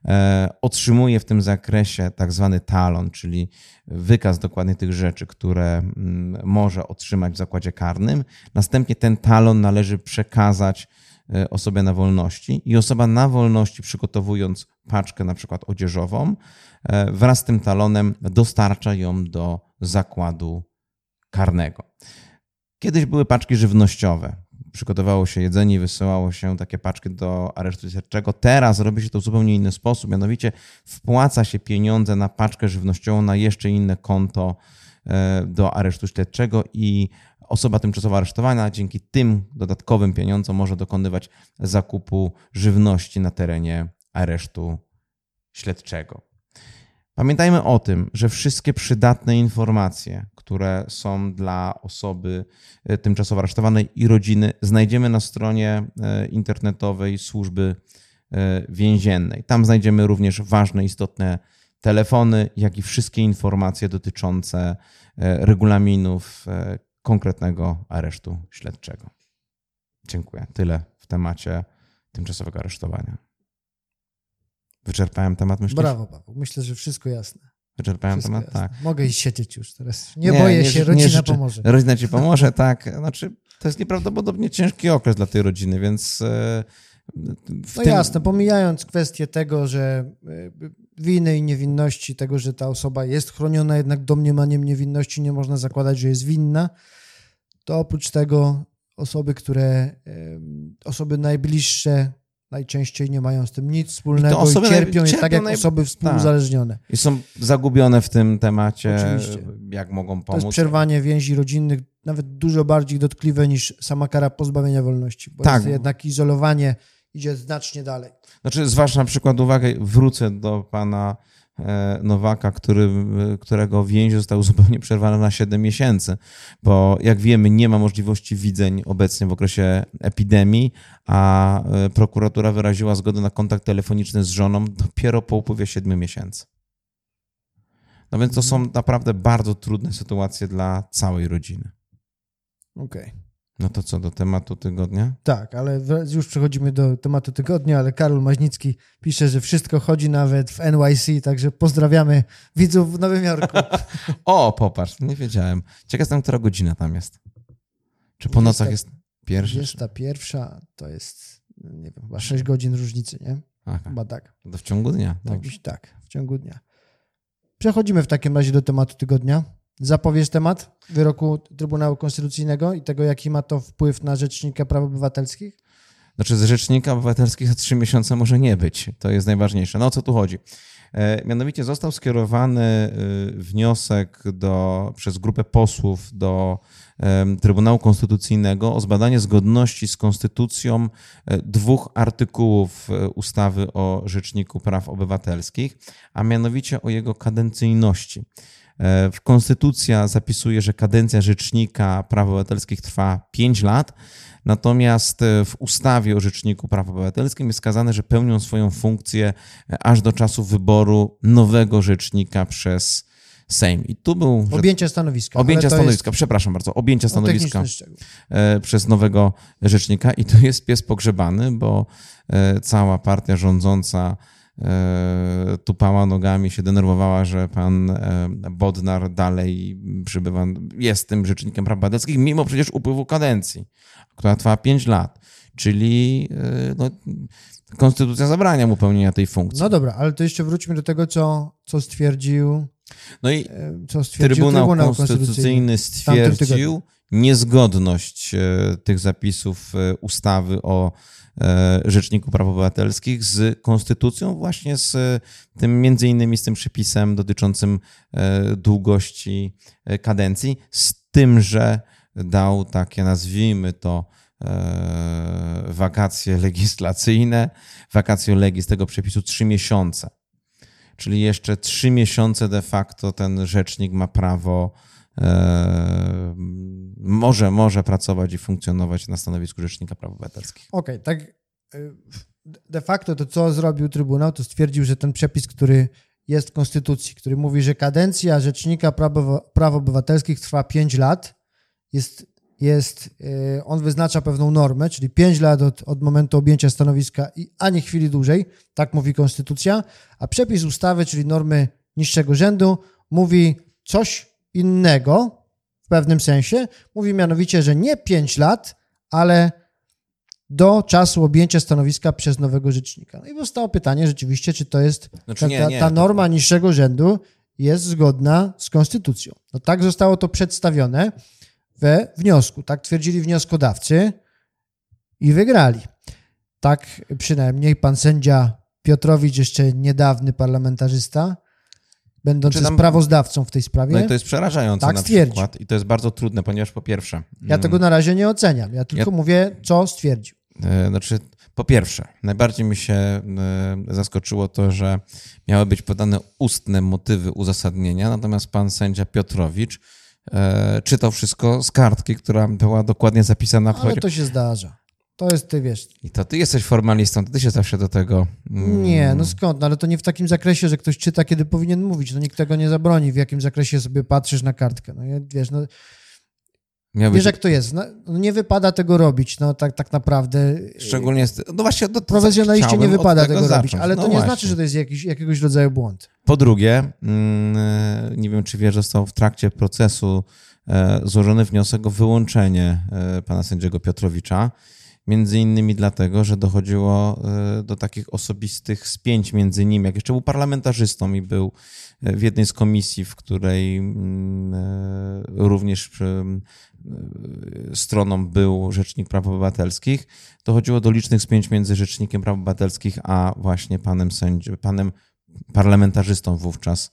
E, otrzymuje w tym zakresie tak zwany talon, czyli wykaz dokładnie tych rzeczy, które mm, może otrzymać w zakładzie karnym. Następnie ten talon należy przekazać e, osobie na wolności i osoba na wolności, przygotowując paczkę na przykład odzieżową, e, wraz z tym talonem dostarcza ją do zakładu karnego. Kiedyś były paczki żywnościowe. Przygotowało się jedzenie i wysyłało się takie paczki do aresztu śledczego. Teraz robi się to w zupełnie inny sposób, mianowicie wpłaca się pieniądze na paczkę żywnościową na jeszcze inne konto e, do aresztu śledczego i osoba tymczasowo aresztowana dzięki tym dodatkowym pieniądzom może dokonywać zakupu żywności na terenie aresztu śledczego. Pamiętajmy o tym, że wszystkie przydatne informacje, które są dla osoby e, tymczasowo aresztowanej i rodziny, znajdziemy na stronie e, internetowej służby e, więziennej. Tam znajdziemy również ważne, istotne telefony, jak i wszystkie informacje dotyczące regulaminów konkretnego aresztu śledczego. Dziękuję. Tyle w temacie tymczasowego aresztowania. Wyczerpałem temat, myślisz? Brawo, Paweł. Myślę, że wszystko jasne. Wyczerpałem wszystko temat? Jasne. Tak. Mogę iść siedzieć już teraz. Nie, nie boję nie, się, rodzina nie pomoże. Rodzina ci pomoże, tak. Znaczy, to jest nieprawdopodobnie ciężki okres dla tej rodziny, więc... No tym... jasne, pomijając kwestię tego, że e, winy i niewinności, tego, że ta osoba jest chroniona jednak domniemaniem niewinności, nie można zakładać, że jest winna, to oprócz tego osoby, które, osoby najbliższe najczęściej nie mają z tym nic wspólnego i, i cierpią je tak jak naj... osoby współzależnione. Tak. I są zagubione w tym temacie, Oczywiście. jak mogą pomóc. To jest przerwanie więzi rodzinnych nawet dużo bardziej dotkliwe niż sama kara pozbawienia wolności, bo tak. jednak izolowanie idzie znacznie dalej. Znaczy, zwłaszcza na przykład uwagę, wrócę do pana E, Nowaka, który, którego więź został zupełnie przerwany na 7 miesięcy, bo jak wiemy, nie ma możliwości widzeń obecnie w okresie epidemii, a e, prokuratura wyraziła zgodę na kontakt telefoniczny z żoną dopiero po upływie 7 miesięcy. No więc to są naprawdę bardzo trudne sytuacje dla całej rodziny. Okej. Okay. No to co, do tematu tygodnia? Tak, ale już przechodzimy do tematu tygodnia, ale Karol Maźnicki pisze, że wszystko chodzi nawet w NYC, także pozdrawiamy widzów w Nowym Jorku. o, popatrz, nie wiedziałem. Ciekaw jestem, która godzina tam jest. Czy po nocach jest pierwsza? Jest ta pierwsza, to jest, nie wiem, chyba 6 godzin różnicy, nie? Aha. Chyba tak. To w ciągu dnia. Tak, tak, w ciągu dnia. Przechodzimy w takim razie do tematu tygodnia. Zapowiesz temat wyroku Trybunału Konstytucyjnego i tego, jaki ma to wpływ na Rzecznika Praw Obywatelskich? Znaczy, z Rzecznika Obywatelskich za trzy miesiące może nie być. To jest najważniejsze. No o co tu chodzi? E, mianowicie został skierowany e, wniosek do, przez grupę posłów do Trybunału Konstytucyjnego o zbadanie zgodności z konstytucją e, dwóch artykułów ustawy o Rzeczniku Praw Obywatelskich, a mianowicie o jego kadencyjności. E, Konstytucja zapisuje, że kadencja rzecznika praw obywatelskich trwa 5 lat, natomiast e, w ustawie o Rzeczniku Praw Obywatelskich jest wskazane, że pełnią swoją funkcję e, aż do czasu wyboru nowego rzecznika przez Sejm. I tu był. Objęcie stanowiska. Objęcie stanowiska, jest... przepraszam bardzo, objęcie stanowiska przez nowego rzecznika. I tu jest pies pogrzebany, bo cała partia rządząca tupała nogami, się denerwowała, że pan Bodnar dalej przybywa, jest tym rzecznikiem praw obywatelskich, mimo przecież upływu kadencji, która trwa 5 lat. Czyli no, konstytucja zabrania mu pełnienia tej funkcji. No dobra, ale to jeszcze wróćmy do tego, co, co stwierdził. No i co stwierdził Trybunał, Trybunał Konstytucyjny stwierdził niezgodność tych zapisów ustawy o E, Rzeczniku Praw Obywatelskich z konstytucją, właśnie z tym, między innymi z tym przepisem dotyczącym e, długości e, kadencji, z tym, że dał takie, nazwijmy to, wakacje legislacyjne, wakacje legis tego przepisu trzy miesiące. Czyli jeszcze trzy miesiące de facto ten rzecznik ma prawo może, może pracować i funkcjonować na stanowisku Rzecznika Praw Obywatelskich. Okej, okay, tak y, de facto to, co zrobił Trybunał, to stwierdził, że ten przepis, który jest w Konstytucji, który mówi, że kadencja Rzecznika Praw, Praw Obywatelskich trwa 5 lat, jest, jest, y, on wyznacza pewną normę, czyli 5 lat od, od momentu objęcia stanowiska i ani chwili dłużej, tak mówi Konstytucja, a przepis ustawy, czyli normy niższego rzędu, mówi coś innego, pewnym sensie. Mówi mianowicie, że nie 5 lat, ale do czasu objęcia stanowiska przez nowego rzecznika. No i powstało pytanie rzeczywiście, czy to jest znaczy, ta, nie, nie, ta, norma niższego rzędu jest zgodna z konstytucją. No tak zostało to przedstawione we wniosku. Tak twierdzili wnioskodawcy i wygrali. Tak przynajmniej pan sędzia Piotrowicz, jeszcze niedawny parlamentarzysta, będący tam, sprawozdawcą w tej sprawie. No i to jest przerażające tak na przykład i to jest bardzo trudne, ponieważ po pierwsze... Ja tego mm, na razie nie oceniam, ja tylko ja, mówię, co stwierdził. E, znaczy, po pierwsze, najbardziej mi się e, zaskoczyło to, że miały być podane ustne motywy uzasadnienia, natomiast pan sędzia Piotrowicz czytał wszystko z kartki, która była dokładnie zapisana w Ale to się zdarza. To jest, ty wiesz. I to ty jesteś formalistą, to ty się zawsze do tego. Mm... Nie, no skąd? No, ale to nie w takim zakresie, że ktoś czyta, kiedy powinien mówić. No nikt tego nie zabroni, w jakim zakresie sobie patrzysz na kartkę. No wiesz, no. Miał wiesz, być... jak to jest. No, no, nie wypada tego robić, no tak, tak naprawdę. Szczególnie. Z... No właśnie, do, profesjonaliście nie wypada tego, tego robić, ale no to nie znaczy, że to jest jakiś, jakiegoś rodzaju błąd. Po drugie, mm, nie wiem, czy wiesz, został w trakcie procesu e, złożony wniosek o wyłączenie e, pana sędziego Piotrowicza. Między innymi dlatego, że dochodziło e, do takich osobistych spięć między nim, jak jeszcze był parlamentarzystą i był w jednej z komisji, w której mm, również stroną był Rzecznik Praw Obywatelskich, dochodziło do licznych spięć między Rzecznikiem Praw Obywatelskich a właśnie panem sędzią, panem parlamentarzystą wówczas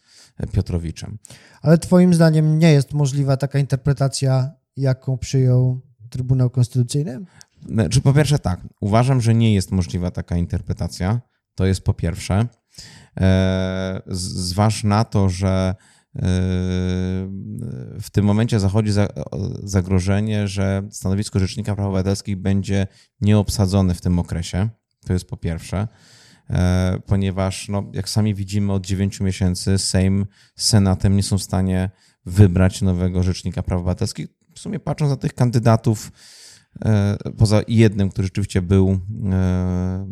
Piotrowiczem. Ale twoim zdaniem nie jest możliwa taka interpretacja, jaką przyjął Trybunał Konstytucyjny? Znaczy, po pierwsze, tak, uważam, że nie jest możliwa taka interpretacja. To jest po pierwsze. E, zważ na to, że w tym momencie zachodzi zagrożenie, że stanowisko Rzecznika Praw Obywatelskich będzie nieobsadzone w tym okresie. To jest po pierwsze, e, ponieważ, no, jak sami widzimy, od 9 miesięcy Sejm z Senatem nie są w stanie wybrać nowego Rzecznika Praw Obywatelskich. W sumie patrząc na tych kandydatów, poza jednym, który rzeczywiście był e,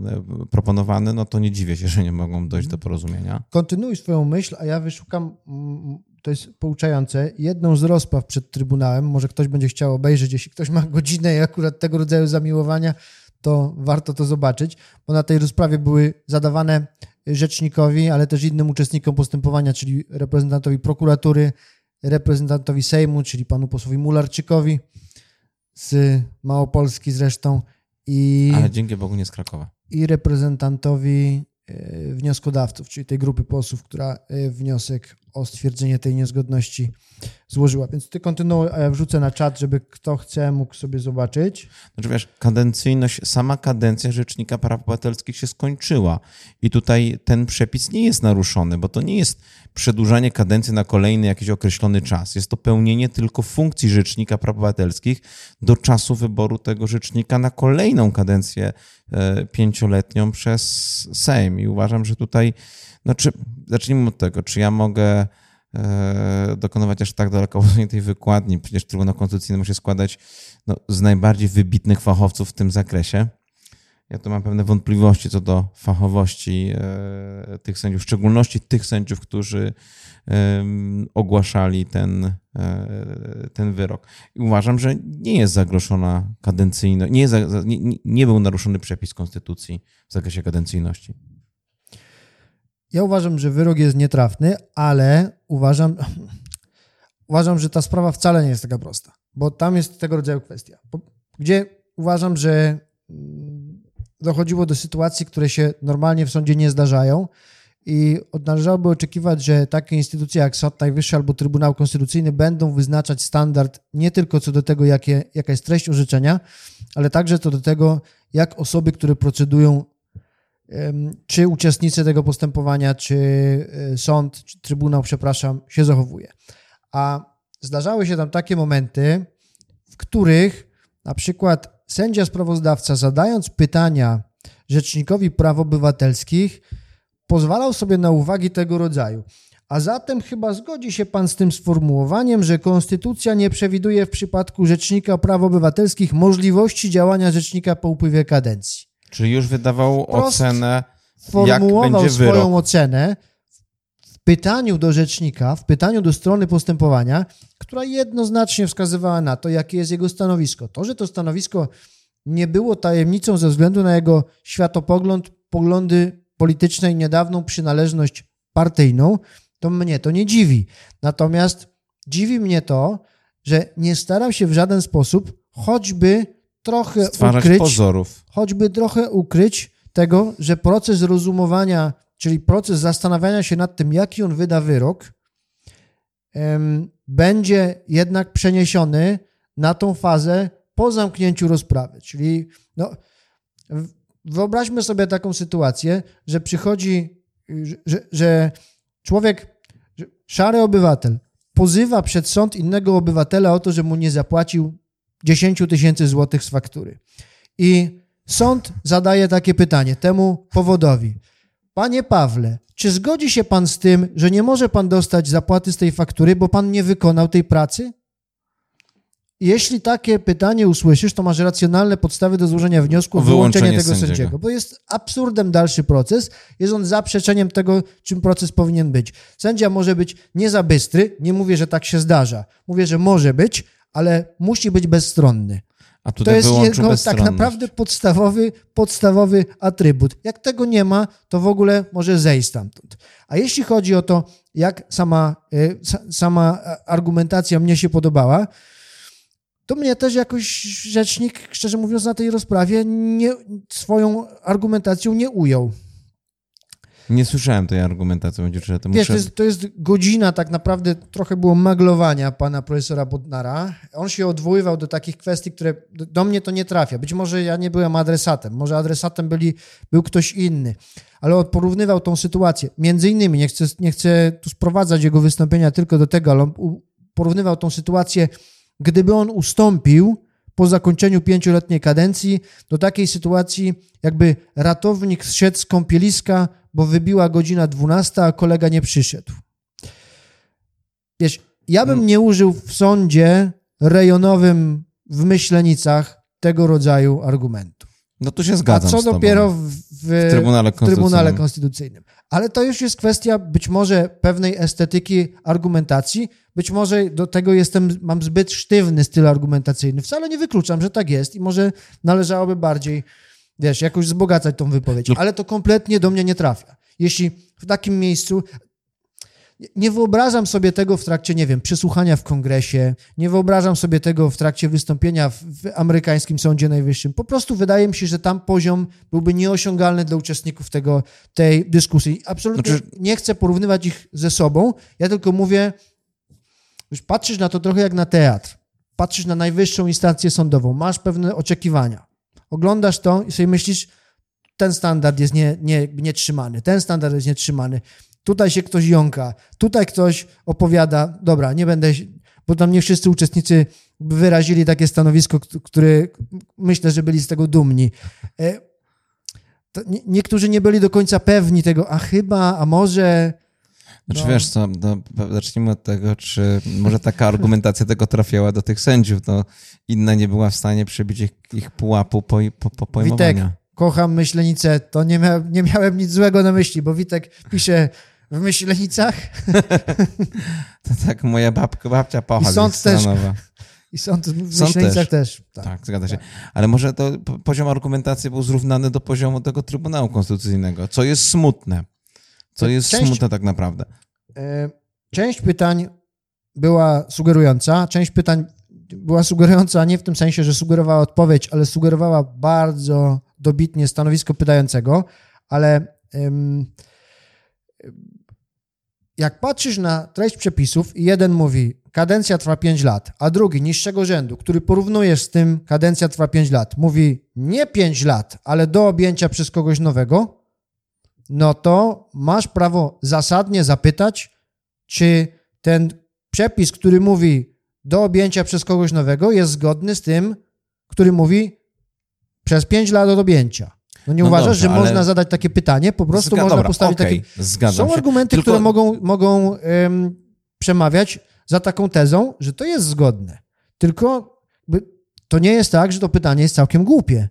proponowany, no to nie dziwię się, że nie mogą dojść do porozumienia. Kontynuuj swoją myśl, a ja wyszukam, mm, to jest pouczające, jedną z rozpraw przed Trybunałem. Może ktoś będzie chciał obejrzeć, jeśli ktoś ma godzinę i akurat tego rodzaju zamiłowania, to warto to zobaczyć, bo na tej rozprawie były zadawane rzecznikowi, ale też innym uczestnikom postępowania, czyli reprezentantowi prokuratury, reprezentantowi Sejmu, czyli panu posłowi Mularczykowi, z Małopolski zresztą. I, Ale dzięki Bogu nie z Krakowa. I reprezentantowi e, wnioskodawców, czyli tej grupy posłów, która e, wniosek o stwierdzenie tej niezgodności złożyła. Więc ty kontynuuj, a ja wrzucę na czat, żeby kto chce mógł sobie zobaczyć. Znaczy wiesz, kadencyjność, sama kadencja Rzecznika Praw Obywatelskich się skończyła i tutaj ten przepis nie jest naruszony, bo to nie jest przedłużanie kadencji na kolejny jakiś określony czas. Jest to pełnienie tylko funkcji Rzecznika Praw Obywatelskich do czasu wyboru tego Rzecznika na kolejną kadencję e, pięcioletnią przez Sejm i uważam, że tutaj znaczy, zacznijmy od tego, czy ja mogę e, dokonywać aż tak daleko tej wykładni. Przecież Trybunał Konstytucyjny musi składać no, z najbardziej wybitnych fachowców w tym zakresie. ja tu mam pewne wątpliwości co do fachowości e, tych sędziów, w szczególności tych sędziów, którzy ogłaszali ten, e, ten wyrok. I uważam, że nie jest zagrożona kadencyjność, nie, nie, nie był naruszony przepis konstytucji w zakresie kadencyjności. Ja uważam, że wyrok jest nietrafny, ale uważam, uważam, że ta sprawa wcale nie jest taka prosta, bo tam jest tego rodzaju kwestia, gdzie uważam, że mm, dochodziło do sytuacji, które się normalnie w sądzie nie zdarzają i należałoby oczekiwać, że takie instytucje jak Sąd Najwyższy albo Trybunał Konstytucyjny będą wyznaczać standard nie tylko co do tego, jakie, jaka jest treść orzeczenia, ale także co do tego, jak osoby, które procedują, czy uczestnicy tego postępowania, czy e, sąd, czy trybunał, przepraszam, się zachowuje. A zdarzały się tam takie momenty, w których na przykład sędzia sprawozdawca, zadając pytania Rzecznikowi Praw Obywatelskich, pozwalał sobie na uwagi tego rodzaju. A zatem chyba zgodzi się pan z tym sformułowaniem, że konstytucja nie przewiduje w przypadku Rzecznika Praw Obywatelskich możliwości działania rzecznika po upływie kadencji. Czyli już wydawał ocenę, formułował jak będzie swoją wyrok. ocenę w pytaniu do rzecznika, w pytaniu do strony postępowania, która jednoznacznie wskazywała na to, jakie jest jego stanowisko. To, że to stanowisko nie było tajemnicą ze względu na jego światopogląd, poglądy polityczne i niedawną przynależność partyjną, to mnie to nie dziwi. Natomiast dziwi mnie to, że nie staram się w żaden sposób choćby trochę Stwarzać ukryć, pozorów. choćby trochę ukryć tego, że proces rozumowania, czyli proces zastanawiania się nad tym, jaki on wyda wyrok, będzie jednak przeniesiony na tą fazę po zamknięciu rozprawy. Czyli no, wyobraźmy sobie taką sytuację, że przychodzi, że, że człowiek, szary obywatel pozywa przed sąd innego obywatela o to, że mu nie zapłacił 10 tysięcy złotych z faktury. I sąd zadaje takie pytanie temu powodowi. Panie Pawle, czy zgodzi się pan z tym, że nie może pan dostać zapłaty z tej faktury, bo pan nie wykonał tej pracy? Jeśli takie pytanie usłyszysz, to masz racjonalne podstawy do złożenia wniosku o wyłączenie, tego sędziego. sędziego, bo jest absurdem dalszy proces, jest on zaprzeczeniem tego, czym proces powinien być. Sędzia może być nie za bystry, nie mówię, że tak się zdarza, mówię, że może być, ale musi być bezstronny. A to jest jego tak naprawdę podstawowy, podstawowy atrybut. Jak tego nie ma, to w ogóle może zejść stamtąd. A jeśli chodzi o to, jak sama, y, sama argumentacja mnie się podobała, to mnie też jakoś rzecznik, szczerze mówiąc, na tej rozprawie nie, swoją argumentacją nie ujął. Nie słyszałem tej argumentacji, będzie że to Wiesz, muszę... to, jest, to jest godzina tak naprawdę, trochę było maglowania pana profesora Bodnara. On się odwoływał do takich kwestii, które do, mnie to nie trafia. Być może ja nie byłem adresatem, może adresatem byli, był ktoś inny, ale on porównywał tą sytuację. Między innymi, nie chcę, nie chcę tu sprowadzać jego wystąpienia tylko do tego, ale on porównywał tą sytuację gdyby on ustąpił po zakończeniu pięcioletniej kadencji do takiej sytuacji, jakby ratownik zszedł z kąpieliska, bo wybiła godzina 12, a kolega nie przyszedł. Wiesz, ja bym nie użył w sądzie rejonowym w Myślenicach tego rodzaju argumentu. No tu się zgadzam. A co dopiero w, w, w, Trybunale w, Trybunale Konstytucyjnym. Ale to już jest kwestia być może pewnej estetyki argumentacji. Być może do tego jestem, mam zbyt sztywny styl argumentacyjny. Wcale nie wykluczam, że tak jest i może należałoby bardziej, wiesz, jakoś wzbogacać tą wypowiedź. No. Ale to kompletnie do mnie nie trafia. Jeśli w takim miejscu, nie wyobrażam sobie tego w trakcie, nie wiem, przesłuchania w kongresie, nie wyobrażam sobie tego w trakcie wystąpienia w, w, amerykańskim Sądzie Najwyższym. Po prostu wydaje mi się, że tam poziom byłby nieosiągalny dla uczestników tego, tej dyskusji. Absolutnie znaczy... nie chcę porównywać ich ze sobą, ja tylko mówię, już patrzysz na to trochę jak na teatr. Patrzysz na najwyższą instancję sądową, masz pewne oczekiwania. Oglądasz to i sobie myślisz, ten standard jest nie, nie, nietrzymany, ten standard jest nietrzymany tutaj się ktoś jąka, tutaj ktoś opowiada, dobra, nie będę, bo tam nie wszyscy uczestnicy wyrazili takie stanowisko, które myślę, że byli z tego dumni. E, nie, niektórzy nie byli do końca pewni tego, a chyba, a może... Znaczy no. wiesz co, no, zacznijmy od tego, czy może taka argumentacja tego trafiała do tych sędziów, to inna nie była w stanie przebić ich, ich pułapu po, po, po pojmowania. Witek, kocham Myślenicę, to nie, mia nie miałem nic złego na myśli, bo Witek pisze w Myślenicach. to tak moja babka, babcia pocha I sąd też. I sąd w Myślenicach też. też. Tak, tak, zgadza się. Ale może to poziom argumentacji był zrównany do poziomu tego Trybunału Konstytucyjnego, co jest smutne. Co jest część, smutne tak naprawdę. E, część pytań była sugerująca, część pytań była sugerująca nie w tym sensie, że sugerowała odpowiedź, ale sugerowała bardzo dobitnie stanowisko pytającego, ale jak patrzysz na treść przepisów i jeden mówi, kadencja trwa 5 lat, a drugi niższego rzędu, który porównujesz z tym, kadencja trwa 5 lat, mówi nie 5 lat, ale do objęcia przez kogoś nowego, no to masz prawo zasadnie zapytać, czy ten przepis, który mówi do objęcia przez kogoś nowego, jest zgodny z tym, który mówi przez 5 lat od objęcia. No nie no uważasz, dobrze, że ale... można zadać takie pytanie? Po prostu Zga... można Dobra, postawić okay, takie... Są się. argumenty, Tylko... które mogą, mogą um, przemawiać za taką tezą, że to jest zgodne. Tylko to nie jest tak, że to pytanie jest całkiem głupie.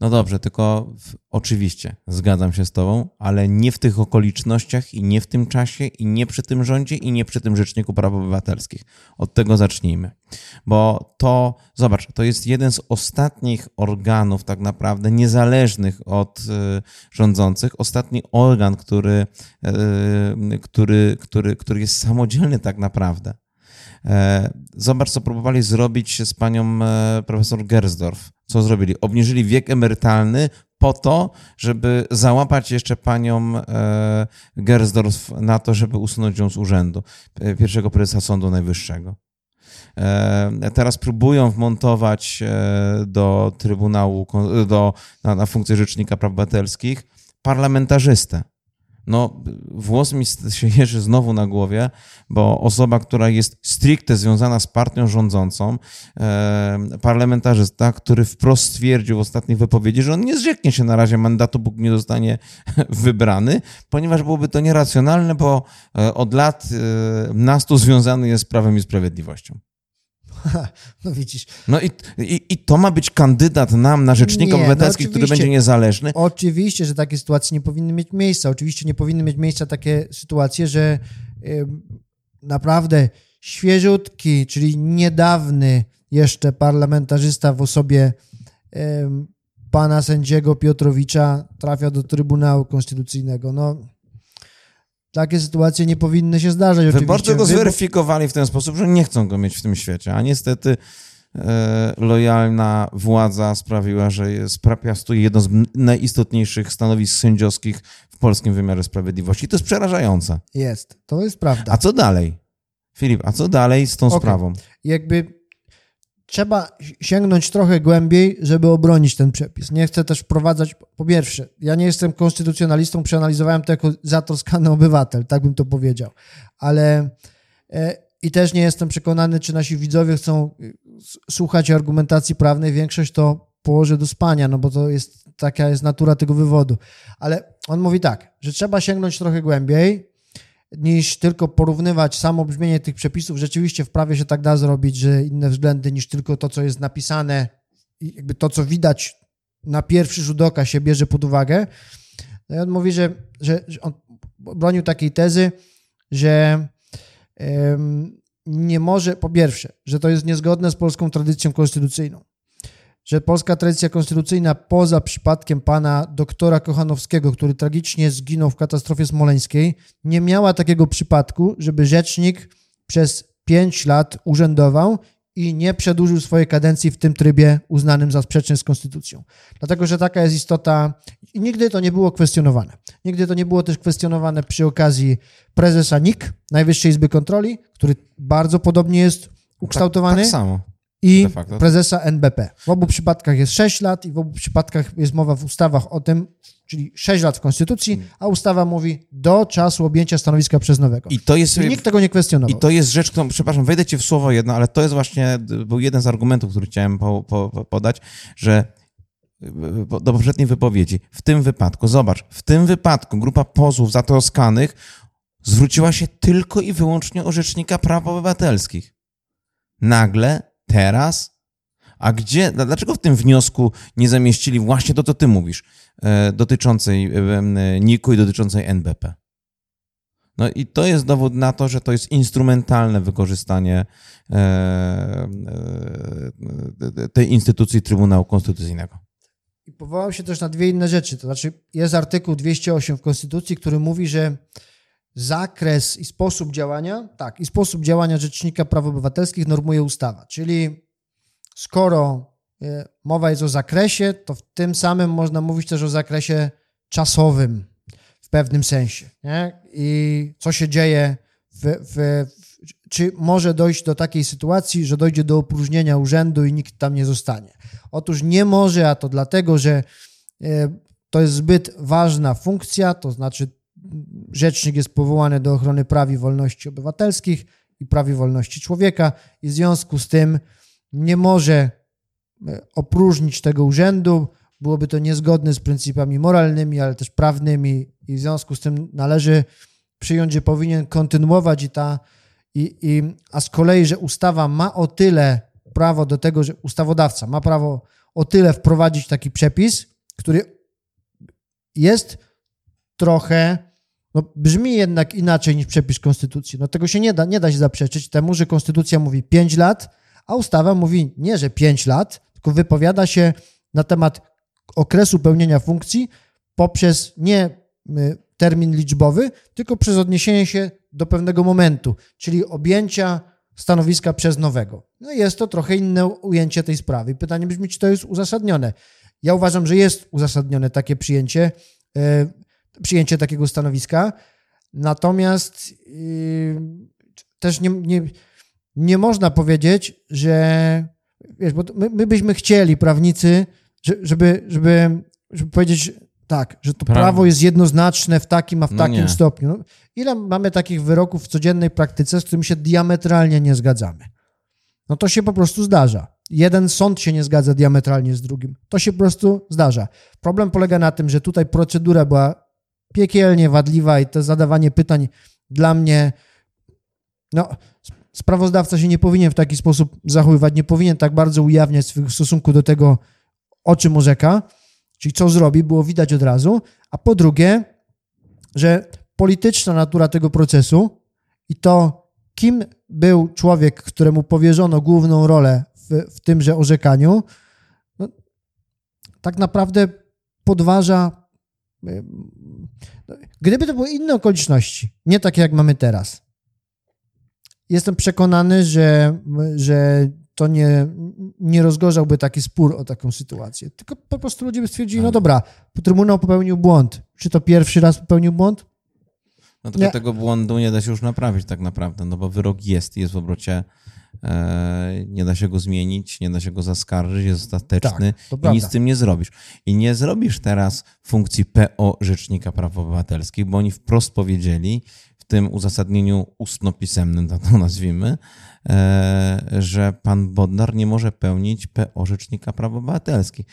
No dobrze, tylko w, oczywiście zgadzam się z Tobą, ale nie w tych okolicznościach i nie w tym czasie i nie przy tym rządzie i nie przy tym Rzeczniku Praw Obywatelskich. Od tego zacznijmy. Bo to, zobacz, to jest jeden z ostatnich organów, tak naprawdę niezależnych od y, rządzących, ostatni organ, który, y, który, który, który jest samodzielny tak naprawdę. E, zobacz, co próbowali zrobić z panią e, profesor Gersdorf. Co zrobili? Obniżyli wiek emerytalny po to, żeby załapać jeszcze panią e, Gersdorf na to, żeby usunąć ją z urzędu pierwszego prezesa Sądu Najwyższego. Teraz próbują wmontować do Trybunału, do, na, na funkcję Rzecznika Praw Obywatelskich parlamentarzystę no włos mi się jeży znowu na głowie, bo osoba, która jest stricte związana z partią rządzącą, parlamentarzysta, który wprost stwierdził w ostatnich wypowiedzi, że on nie zrzeknie się na razie mandatu, póki nie zostanie wybrany, ponieważ byłoby to nieracjonalne, bo e, od lat e, nastu związany jest z Prawem i Sprawiedliwością. No widzisz. No i, i, i, to ma być kandydat nam na rzecznika no obywatelski, który będzie niezależny? Oczywiście, że takie sytuacje nie powinny mieć miejsca. Oczywiście nie powinny mieć miejsca takie sytuacje, że y, naprawdę świeżutki, czyli niedawny jeszcze parlamentarzysta w osobie y, pana sędziego Piotrowicza trafia do Trybunału Konstytucyjnego. No takie sytuacje nie powinny się zdarzać. Wyborcy go zweryfikowali w ten sposób, że nie chcą go mieć w tym świecie, a niestety e, lojalna władza sprawiła, że jest, piastuje jedno z najistotniejszych stanowisk sędziowskich w polskim wymiarze sprawiedliwości. To jest przerażające. Jest, to jest prawda. A co dalej? Filip, a co dalej z tą okay. sprawą? Jakby trzeba sięgnąć trochę głębiej, żeby obronić ten przepis. Nie chcę też wprowadzać, po pierwsze, ja nie jestem konstytucjonalistą, przeanalizowałem to jako zatroskany obywatel, tak bym to powiedział, ale e, i też nie jestem przekonany, czy nasi widzowie chcą słuchać argumentacji prawnej, większość to położy do spania, no bo to jest, taka jest natura tego wywodu. Ale on mówi tak, że trzeba sięgnąć trochę głębiej, niż tylko porównywać samo brzmienie tych przepisów. Rzeczywiście w prawie się tak da zrobić, że inne względy niż tylko to, co jest napisane jakby to, co widać na pierwszy rzut oka się bierze pod uwagę. No i on mówi, że, że, że on bronił takiej tezy, że um, nie może, po pierwsze, że to jest niezgodne z polską tradycją konstytucyjną że polska tradycja konstytucyjna, poza przypadkiem pana doktora Kochanowskiego, który tragicznie zginął w katastrofie smoleńskiej, nie miała takiego przypadku, żeby rzecznik przez pięć lat urzędował i nie przedłużył swojej kadencji w tym trybie uznanym za sprzeczny z konstytucją. Dlatego, że taka jest istota i nigdy to nie było kwestionowane. Nigdy to nie było też kwestionowane przy okazji prezesa NIK, Najwyższej Izby Kontroli, który bardzo podobnie jest ukształtowany. Tak, tak samo i prezesa NBP. W obu przypadkach jest 6 lat i w obu przypadkach jest mowa w ustawach o tym, czyli 6 lat w Konstytucji, hmm. a ustawa mówi do czasu objęcia stanowiska przez nowego. I to jest, I nikt tego nie kwestionował. I to jest rzecz, którą, przepraszam, wejdę ci w słowo jedno, ale to jest właśnie, był jeden z argumentów, który chciałem po, po, podać, że do poprzedniej wypowiedzi, w tym wypadku, zobacz, w tym wypadku grupa pozwów zatroskanych zwróciła się tylko i wyłącznie o Rzecznika Praw Obywatelskich. Nagle Teraz A gdzie, dlaczego w tym wniosku nie zamieścili właśnie to, co ty mówisz, e, dotyczącej NIK-u i dotyczącej NBP? No i to jest dowód na to, że to jest instrumentalne wykorzystanie e, e, tej instytucji Trybunału Konstytucyjnego. I powołał się też na dwie inne rzeczy. To znaczy, jest artykuł 208 w Konstytucji, który mówi, że zakres i sposób działania, tak, i sposób działania Rzecznika Praw Obywatelskich normuje ustawa. Czyli skoro e, mowa jest o zakresie, to w tym samym można mówić też o zakresie czasowym w pewnym sensie. Nie? I co się dzieje, w, w, czy może dojść do takiej sytuacji, że dojdzie do opróżnienia urzędu i nikt tam nie zostanie. Otóż nie może, a to dlatego, że e, to jest zbyt ważna funkcja, to znaczy rzecznik jest powołany do ochrony praw i wolności obywatelskich i praw i wolności człowieka i w związku z tym nie może e, opróżnić tego urzędu, byłoby to niezgodne z pryncypami moralnymi, ale też prawnymi i w związku z tym należy przyjąć, że powinien kontynuować i ta, i, i, a z kolei, że ustawa ma o tyle prawo do tego, że ustawodawca ma prawo o tyle wprowadzić taki przepis, który jest trochę, no brzmi jednak inaczej niż przepis konstytucji. No tego się nie da, nie da się zaprzeczyć temu, że konstytucja mówi 5 lat, a ustawa mówi nie, że 5 lat, tylko wypowiada się na temat okresu pełnienia funkcji poprzez nie y, termin liczbowy, tylko przez odniesienie się do pewnego momentu, czyli objęcia stanowiska przez nowego. No jest to trochę inne ujęcie tej sprawy. Pytanie brzmi, czy to jest uzasadnione. Ja uważam, że jest uzasadnione takie przyjęcie, yy, przyjęcie takiego stanowiska, natomiast yy, też nie, nie, nie można powiedzieć, że wiesz, bo my, my byśmy chcieli, prawnicy, żeby, żeby, żeby powiedzieć tak, że to prawo, prawo jest jednoznaczne w takim, a w no takim nie. stopniu. No, ile mamy takich wyroków w codziennej praktyce, z którymi się diametralnie nie zgadzamy? No to się po prostu zdarza. Jeden sąd się nie zgadza diametralnie z drugim. To się po prostu zdarza. Problem polega na tym, że tutaj procedura była piekielnie wadliwa i to zadawanie pytań dla mnie, no, sprawozdawca się nie powinien w taki sposób zachowywać, nie powinien tak bardzo ujawniać w stosunku do tego, o czym orzeka, czyli co zrobi, było widać od razu, a po drugie, że polityczna natura tego procesu i to, kim był człowiek, któremu powierzono główną rolę w, w tymże orzekaniu, no, tak naprawdę podważa. Gdyby to były inne okoliczności, nie takie jak mamy teraz, jestem przekonany, że, że to nie, nie rozgorzałby taki spór o taką sytuację. Tylko po prostu ludzie by stwierdzili, no dobra, Trybunał popełnił błąd. Czy to pierwszy raz popełnił błąd? No tylko nie. tego błędu nie da się już naprawić tak naprawdę, no bo wyrok jest, jest w obrocie, e, nie da się go zmienić, nie da się go zaskarżyć, jest ostateczny tak, i nic z tym nie zrobisz. I nie zrobisz teraz funkcji PO Rzecznika Praw Obywatelskich, bo oni wprost powiedzieli, tym uzasadnieniu ustno-pisemnym, tak to nazwijmy, e, że pan Bodnar nie może pełnić PO Rzecznika Praw Obywatelskich.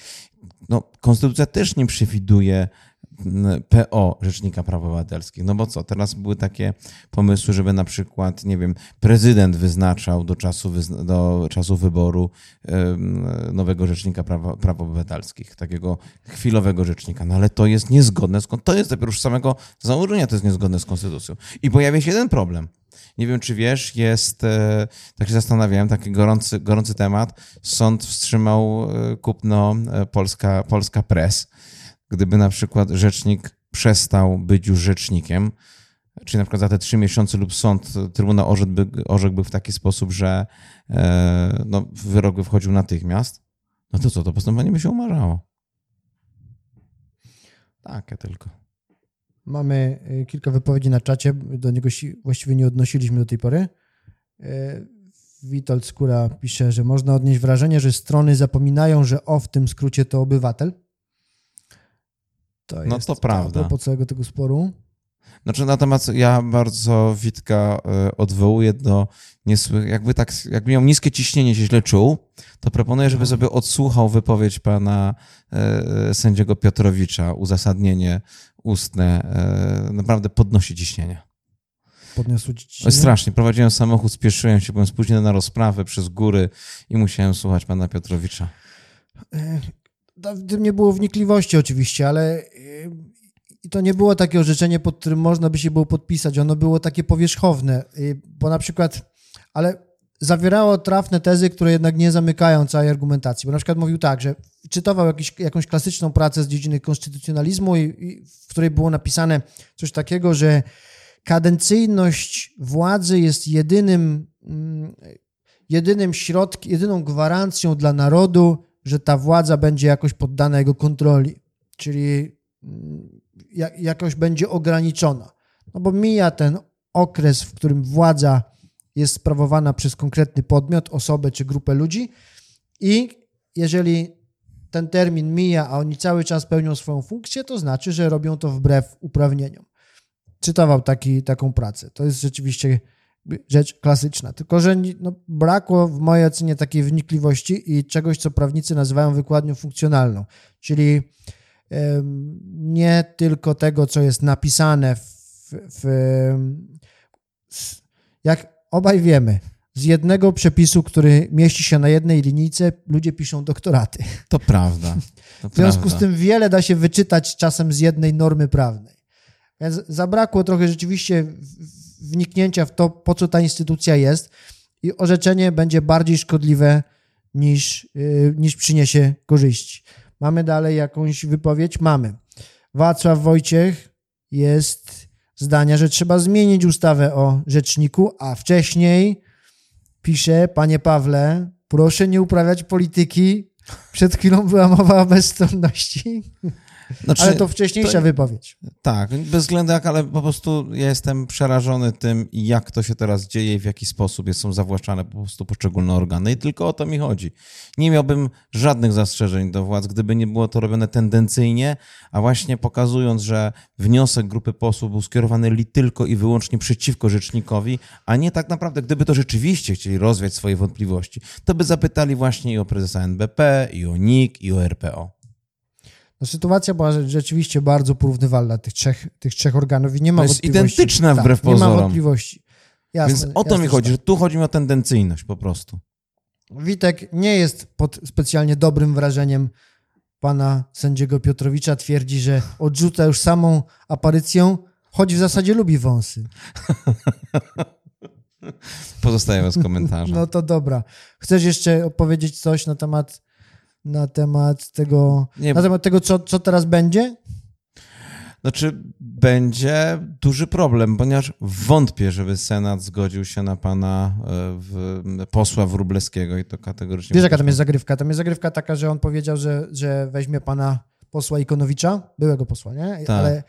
No, konstytucja też nie przewiduje PO Rzecznika Praw Obywatelskich. No bo co, teraz były takie pomysły, żeby na przykład, nie wiem, prezydent wyznaczał do czasu, do czasu wyboru nowego Rzecznika Praw, Praw Obywatelskich, takiego chwilowego rzecznika. No ale to jest niezgodne z To jest dopiero już samego założenia, to jest niezgodne z konstytucją. I pojawia się jeden problem. Nie wiem, czy wiesz, jest, e, tak się zastanawiałem, taki gorący, gorący temat. Sąd wstrzymał e, kupno e, Polska, Polska Press gdyby na przykład rzecznik przestał być już rzecznikiem, czyli na przykład za te trzy miesiące lub sąd, trybunał orzekłby, orzekłby w taki sposób, że e, no, wyrok by wchodził natychmiast, no to co, to postępowanie by się umarzało. Takie tylko. Mamy e, kilka wypowiedzi na czacie, do niego właściwie nie odnosiliśmy do tej pory. E, Witold Skóra pisze, że można odnieść wrażenie, że strony zapominają, że o w tym skrócie to obywatel. To no to prawda. Po całego tego sporu. Znaczy, natomiast ja bardzo Witka e, odwołuję do niesłych, jakby tak, jakby miał niskie ciśnienie, się źle czuł, to proponuję, żeby sobie odsłuchał wypowiedź pana e, sędziego Piotrowicza, uzasadnienie ustne, e, naprawdę podnosi ciśnienie. podniosło ci Strasznie. Prowadziłem samochód, spieszyłem się, byłem spóźniony na rozprawę przez góry i musiałem słuchać pana Piotrowicza. W tym nie było wnikliwości oczywiście, ale i to nie było takie orzeczenie, pod którym można by się było podpisać. Ono było takie powierzchowne, bo na przykład, ale zawierało trafne tezy, które jednak nie zamykają całej argumentacji. Bo na przykład mówił tak, że czytował jakiś, jakąś klasyczną pracę z dziedziny konstytucjonalizmu, i, i, w której było napisane coś takiego, że kadencyjność władzy jest jedynym, mm, jedynym środkiem, jedyną gwarancją dla narodu, że ta władza będzie jakoś poddana jego kontroli, czyli mm, jakoś będzie ograniczona. No bo mija ten okres, w którym władza jest sprawowana przez konkretny podmiot, osobę czy grupę ludzi i jeżeli ten termin mija, a oni cały czas pełnią swoją funkcję, to znaczy, że robią to wbrew uprawnieniom. Czytował taki, taką pracę. To jest rzeczywiście rzecz klasyczna. Tylko, że no, brakło w mojej ocenie takiej wnikliwości i czegoś, co prawnicy nazywają wykładnią funkcjonalną, czyli nie tylko tego, co jest napisane w, w, jak obaj wiemy, z jednego przepisu, który mieści się na jednej linijce, ludzie piszą doktoraty. To prawda. To w związku prawda. z tym wiele da się wyczytać czasem z jednej normy prawnej. Więc zabrakło trochę rzeczywiście wniknięcia w to, po co ta instytucja jest i orzeczenie będzie bardziej szkodliwe niż, yy, niż przyniesie korzyści. Mamy dalej jakąś wypowiedź? Mamy. Wacław Wojciech jest zdania, że trzeba zmienić ustawę o rzeczniku, a wcześniej pisze, panie Pawle, proszę nie uprawiać polityki. Przed chwilą była mowa o bezstronności. Znaczy, ale to wcześniejsza to, wypowiedź. Tak, bez względu jak, ale po prostu ja jestem przerażony tym, jak to się teraz dzieje i w jaki sposób są zawłaszczane po prostu poszczególne organy. I tylko o to mi chodzi. Nie miałbym żadnych zastrzeżeń do władz, gdyby nie było to robione tendencyjnie, a właśnie pokazując, że wniosek grupy posłów był skierowany li tylko i wyłącznie przeciwko rzecznikowi, a nie tak naprawdę, gdyby to rzeczywiście chcieli rozwiać swoje wątpliwości, to by zapytali właśnie i o prezesa NBP, i o NIK, i o RPO. No, sytuacja była rzeczywiście bardzo porównywalna tych trzech, tych trzech organów i nie ma to jest identyczna wbrew tak, pozorom. Nie ma wątpliwości. Jasne, Więc o to mi chodzi, tak. że tu chodzi mi o tendencyjność po prostu. Witek nie jest pod specjalnie dobrym wrażeniem pana sędziego Piotrowicza. Twierdzi, że odrzuca już samą aparycję, choć w zasadzie lubi wąsy. Pozostajemy z komentarzem. No to dobra. Chcesz jeszcze opowiedzieć coś na temat na temat tego, Nie. na temat tego co, co teraz będzie? Znaczy, będzie duży problem, ponieważ wątpię, żeby Senat zgodził się na pana e, w, posła Wróblewskiego i to kategorycznie. Wiesz, jaka tam jest zagrywka? Tam jest zagrywka taka, że on powiedział, że, że weźmie pana posła Ikonowicza, byłego posła, nie? Tak. Ale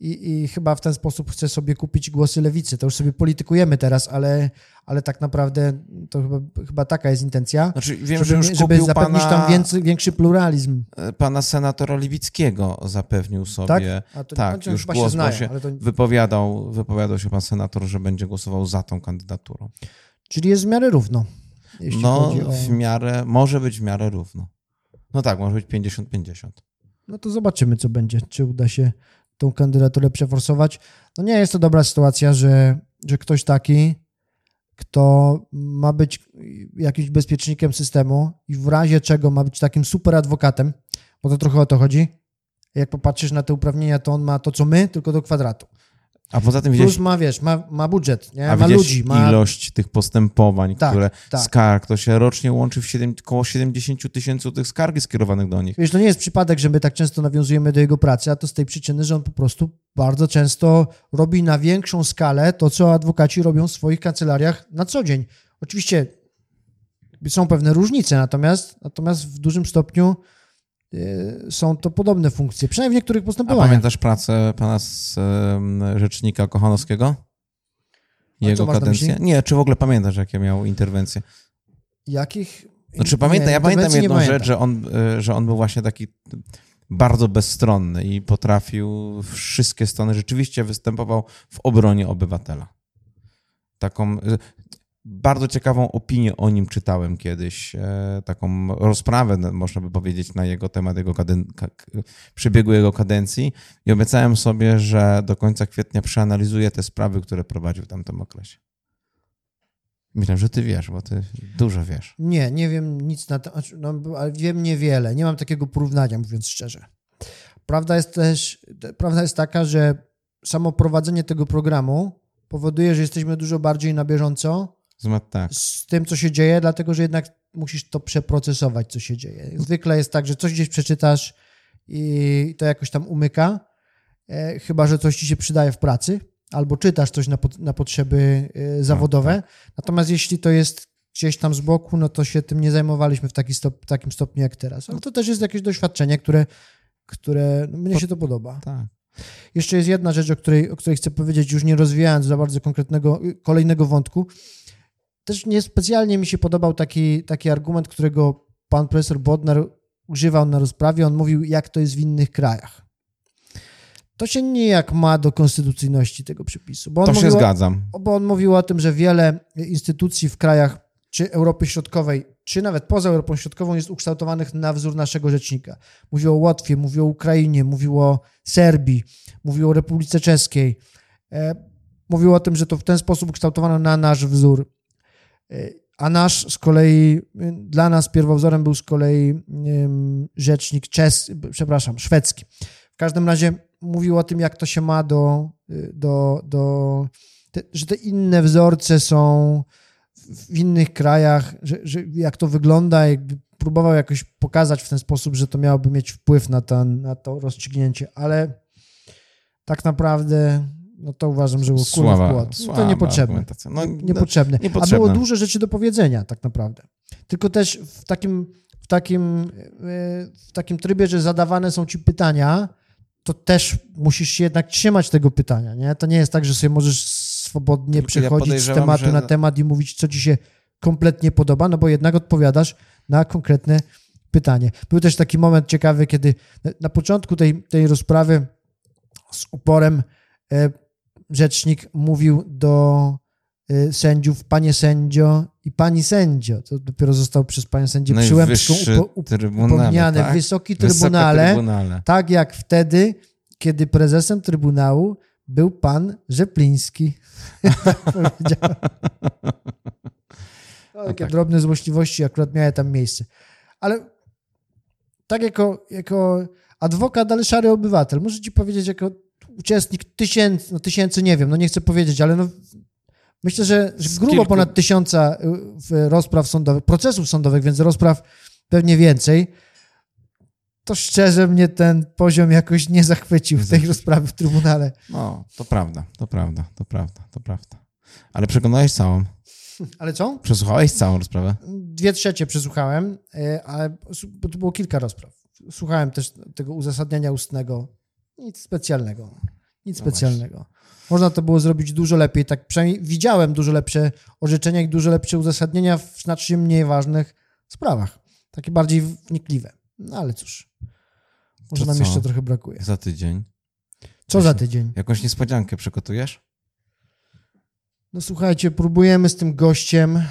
i, i chyba w ten sposób chce sobie kupić głosy lewicy. To już sobie politykujemy teraz, ale, ale tak naprawdę to chyba, chyba taka jest intencja. Znaczy, wiem, żeby, że już żeby zapewnić pana, tam więcej, większy pluralizm. E, pana senatora Lewickiego zapewnił sobie. Tak, A to, tak znaczy, już głos, się znają, się to... wypowiadał, wypowiadał się pan senator, że będzie głosował za tą kandydaturą. Czyli jest w miarę równo. No, o... w miarę, może być w miarę równo. No tak, może być 50-50. No to zobaczymy, co będzie. Czy uda się tą kandydaturę przeforsować. No nie jest to dobra sytuacja, że, że ktoś taki, kto ma być jakimś bezpiecznikiem systemu i w razie czego ma być takim super adwokatem, bo to trochę o to chodzi. Jak popatrzysz na te uprawnienia, to on ma to, co my, tylko do kwadratu. A poza tym widziałeś... Plus ma, wiesz, ma, ma budżet, nie? Ma ludzi. Ma... ilość tych postępowań, tak, które tak. skarg, to się rocznie łączy w 7, około 70 tysięcy tych skargi skierowanych do nich. Wiesz, to nie jest przypadek, że my tak często nawiązujemy do jego pracy, a to z tej przyczyny, że on po prostu bardzo często robi na większą skalę to, co adwokaci robią w swoich kancelariach na co dzień. Oczywiście są pewne różnice, natomiast, natomiast w dużym stopniu są to podobne funkcje, przynajmniej w niektórych postępowaniach. A pamiętasz pracę pana z rzecznika Kochanowskiego? Jego kadencję? Nie, czy w ogóle pamiętasz, jakie miał interwencje? Jakich? Znaczy pamiętam, ja pamiętam jedną rzecz, że on, y, że on był właśnie taki bardzo bezstronny i potrafił wszystkie strony, rzeczywiście występował w obronie obywatela. Taką, y, bardzo ciekawą opinię o nim czytałem kiedyś, e, taką rozprawę, można by powiedzieć, na jego temat, jego kaden- przebiegu jego kadencji i obiecałem sobie, że do końca kwietnia przeanalizuję te sprawy, które prowadził w tamtym okresie. Myślę, że ty wiesz, bo ty dużo wiesz. Nie, nie wiem nic na temat, no, ale wiem niewiele. Nie mam takiego porównania, mówiąc szczerze. Prawda jest też, prawda jest taka, że samo prowadzenie tego programu powoduje, że jesteśmy dużo bardziej na bieżąco tak. z tym, co się dzieje, dlatego że jednak musisz to przeprocesować, co się dzieje. Zwykle jest tak, że coś gdzieś przeczytasz i to jakoś tam umyka, e, chyba że coś ci się przydaje w pracy, albo czytasz coś na, na potrzeby e, zawodowe. No, tak. Natomiast jeśli to jest gdzieś tam z boku, no to się tym nie zajmowaliśmy w taki stop, takim stopniu jak teraz. Ale to też jest jakieś doświadczenie, które, które no, mnie się to podoba. Tak. Jeszcze jest jedna rzecz, o której, o której chcę powiedzieć, już nie rozwijając za bardzo konkretnego, kolejnego wątku. Też niespecjalnie mi się podobał taki, taki argument, którego pan profesor Bodnar używał na rozprawie. On mówił, jak to jest w innych krajach. To się nijak ma do konstytucyjności tego przepisu. Bo on to się zgadzam. Bo on mówił o tym, że wiele instytucji w krajach czy Europy Środkowej, czy nawet poza Europą Środkową jest ukształtowanych na wzór naszego rzecznika. Mówił o Łotwie, mówił o Ukrainie, mówił o Serbii, mówił o Republice Czeskiej. E, mówił o tym, że to w ten sposób ukształtowano na nasz wzór. E, a nasz z kolei, dla nas pierwowzorem był z kolei rzecznik czes, przepraszam, szwedzki. W każdym razie mówił o tym, jak to się ma do, do, do te, że te inne wzorce są w innych krajach, że, że jak to wygląda, jakby próbował jakoś pokazać w ten sposób, że to miałoby mieć wpływ na, to, na to rozstrzygnięcie, ale tak naprawdę no to uważam, że było sława, wkład. No to niepotrzebne. No, niepotrzebne. niepotrzebne. A było dużo rzeczy do powiedzenia tak naprawdę. Tylko też w takim, w takim, w takim trybie, że zadawane są ci pytania, to też musisz się jednak trzymać tego pytania, nie? To nie jest tak, że sobie możesz swobodnie przechodzić ja z tematu że... na temat i mówić, co ci się kompletnie podoba, no bo jednak odpowiadasz na konkretne pytanie. Był też taki moment ciekawy, kiedy na początku tej, tej rozprawy z uporem e, rzecznik mówił do e, sędziów, panie sędzio i pani sędzio. To dopiero został przez panią sędzię Przyłębską upomniane. Tak? Wysoki trybunale, trybunale, tak jak wtedy, kiedy prezesem Trybunału był pan Rzepliński. no, takie tak. drobne złośliwości akurat miały tam miejsce. Ale tak jako, jako adwokat, ale szary obywatel, muszę ci powiedzieć, jako uczestnik tysięcy, no tysięcy nie wiem, no nie chcę powiedzieć, ale no myślę, że, że grubo kilku... ponad tysiąca y, rozpraw sądowych, procesów sądowych, więc rozpraw pewnie więcej to szczerze mnie ten poziom jakoś nie zachwycił w tej rozprawie w Trybunale. No, to prawda, to prawda, to prawda, to prawda. Ale przekonałeś całą. Ale co? Przesłuchałeś całą rozprawę? Dwie trzecie przesłuchałem, e, ale bo to było kilka rozpraw. Słuchałem też tego uzasadnienia ustnego. Nic specjalnego. Nic no specjalnego. Właśnie. Można to było zrobić dużo lepiej. Tak przynajmniej widziałem dużo lepsze orzeczenia i dużo lepsze uzasadnienia w znacznie mniej ważnych sprawach. Takie bardziej wnikliwe. No ale cóż. Może to nam co? jeszcze trochę brakuje. Za tydzień. Co za tydzień? Jakąś niespodziankę przygotujesz? No słuchajcie, próbujemy z tym gościem.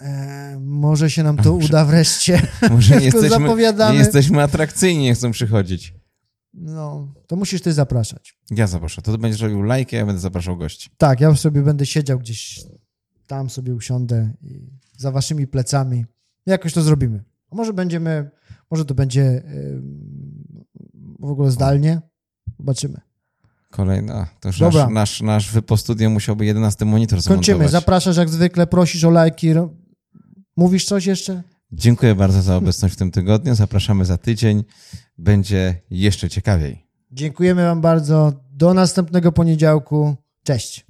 E, może się nam to uda wreszcie. Może nie jesteśmy, nie jesteśmy atrakcyjni, nie chcą przychodzić. No, to musisz ty zapraszać. Ja zaproszę. To ty będziesz robił lajkę, ja będę zapraszał gości. Tak, ja sobie będę siedział gdzieś tam sobie usiądę i za waszymi plecami. Jakoś to zrobimy. A może będziemy, może to będzie w ogóle zdalnie. Zobaczymy. Kolejna. To już Dobra. nasz, nasz, nasz wypostudio musiałby 11 monitor Kończymy. Zamontować. Zapraszasz jak zwykle, prosisz o lajki. Mówisz coś jeszcze? Dziękuję bardzo za obecność w tym tygodniu. Zapraszamy za tydzień. Będzie jeszcze ciekawiej. Dziękujemy Wam bardzo. Do następnego poniedziałku. Cześć.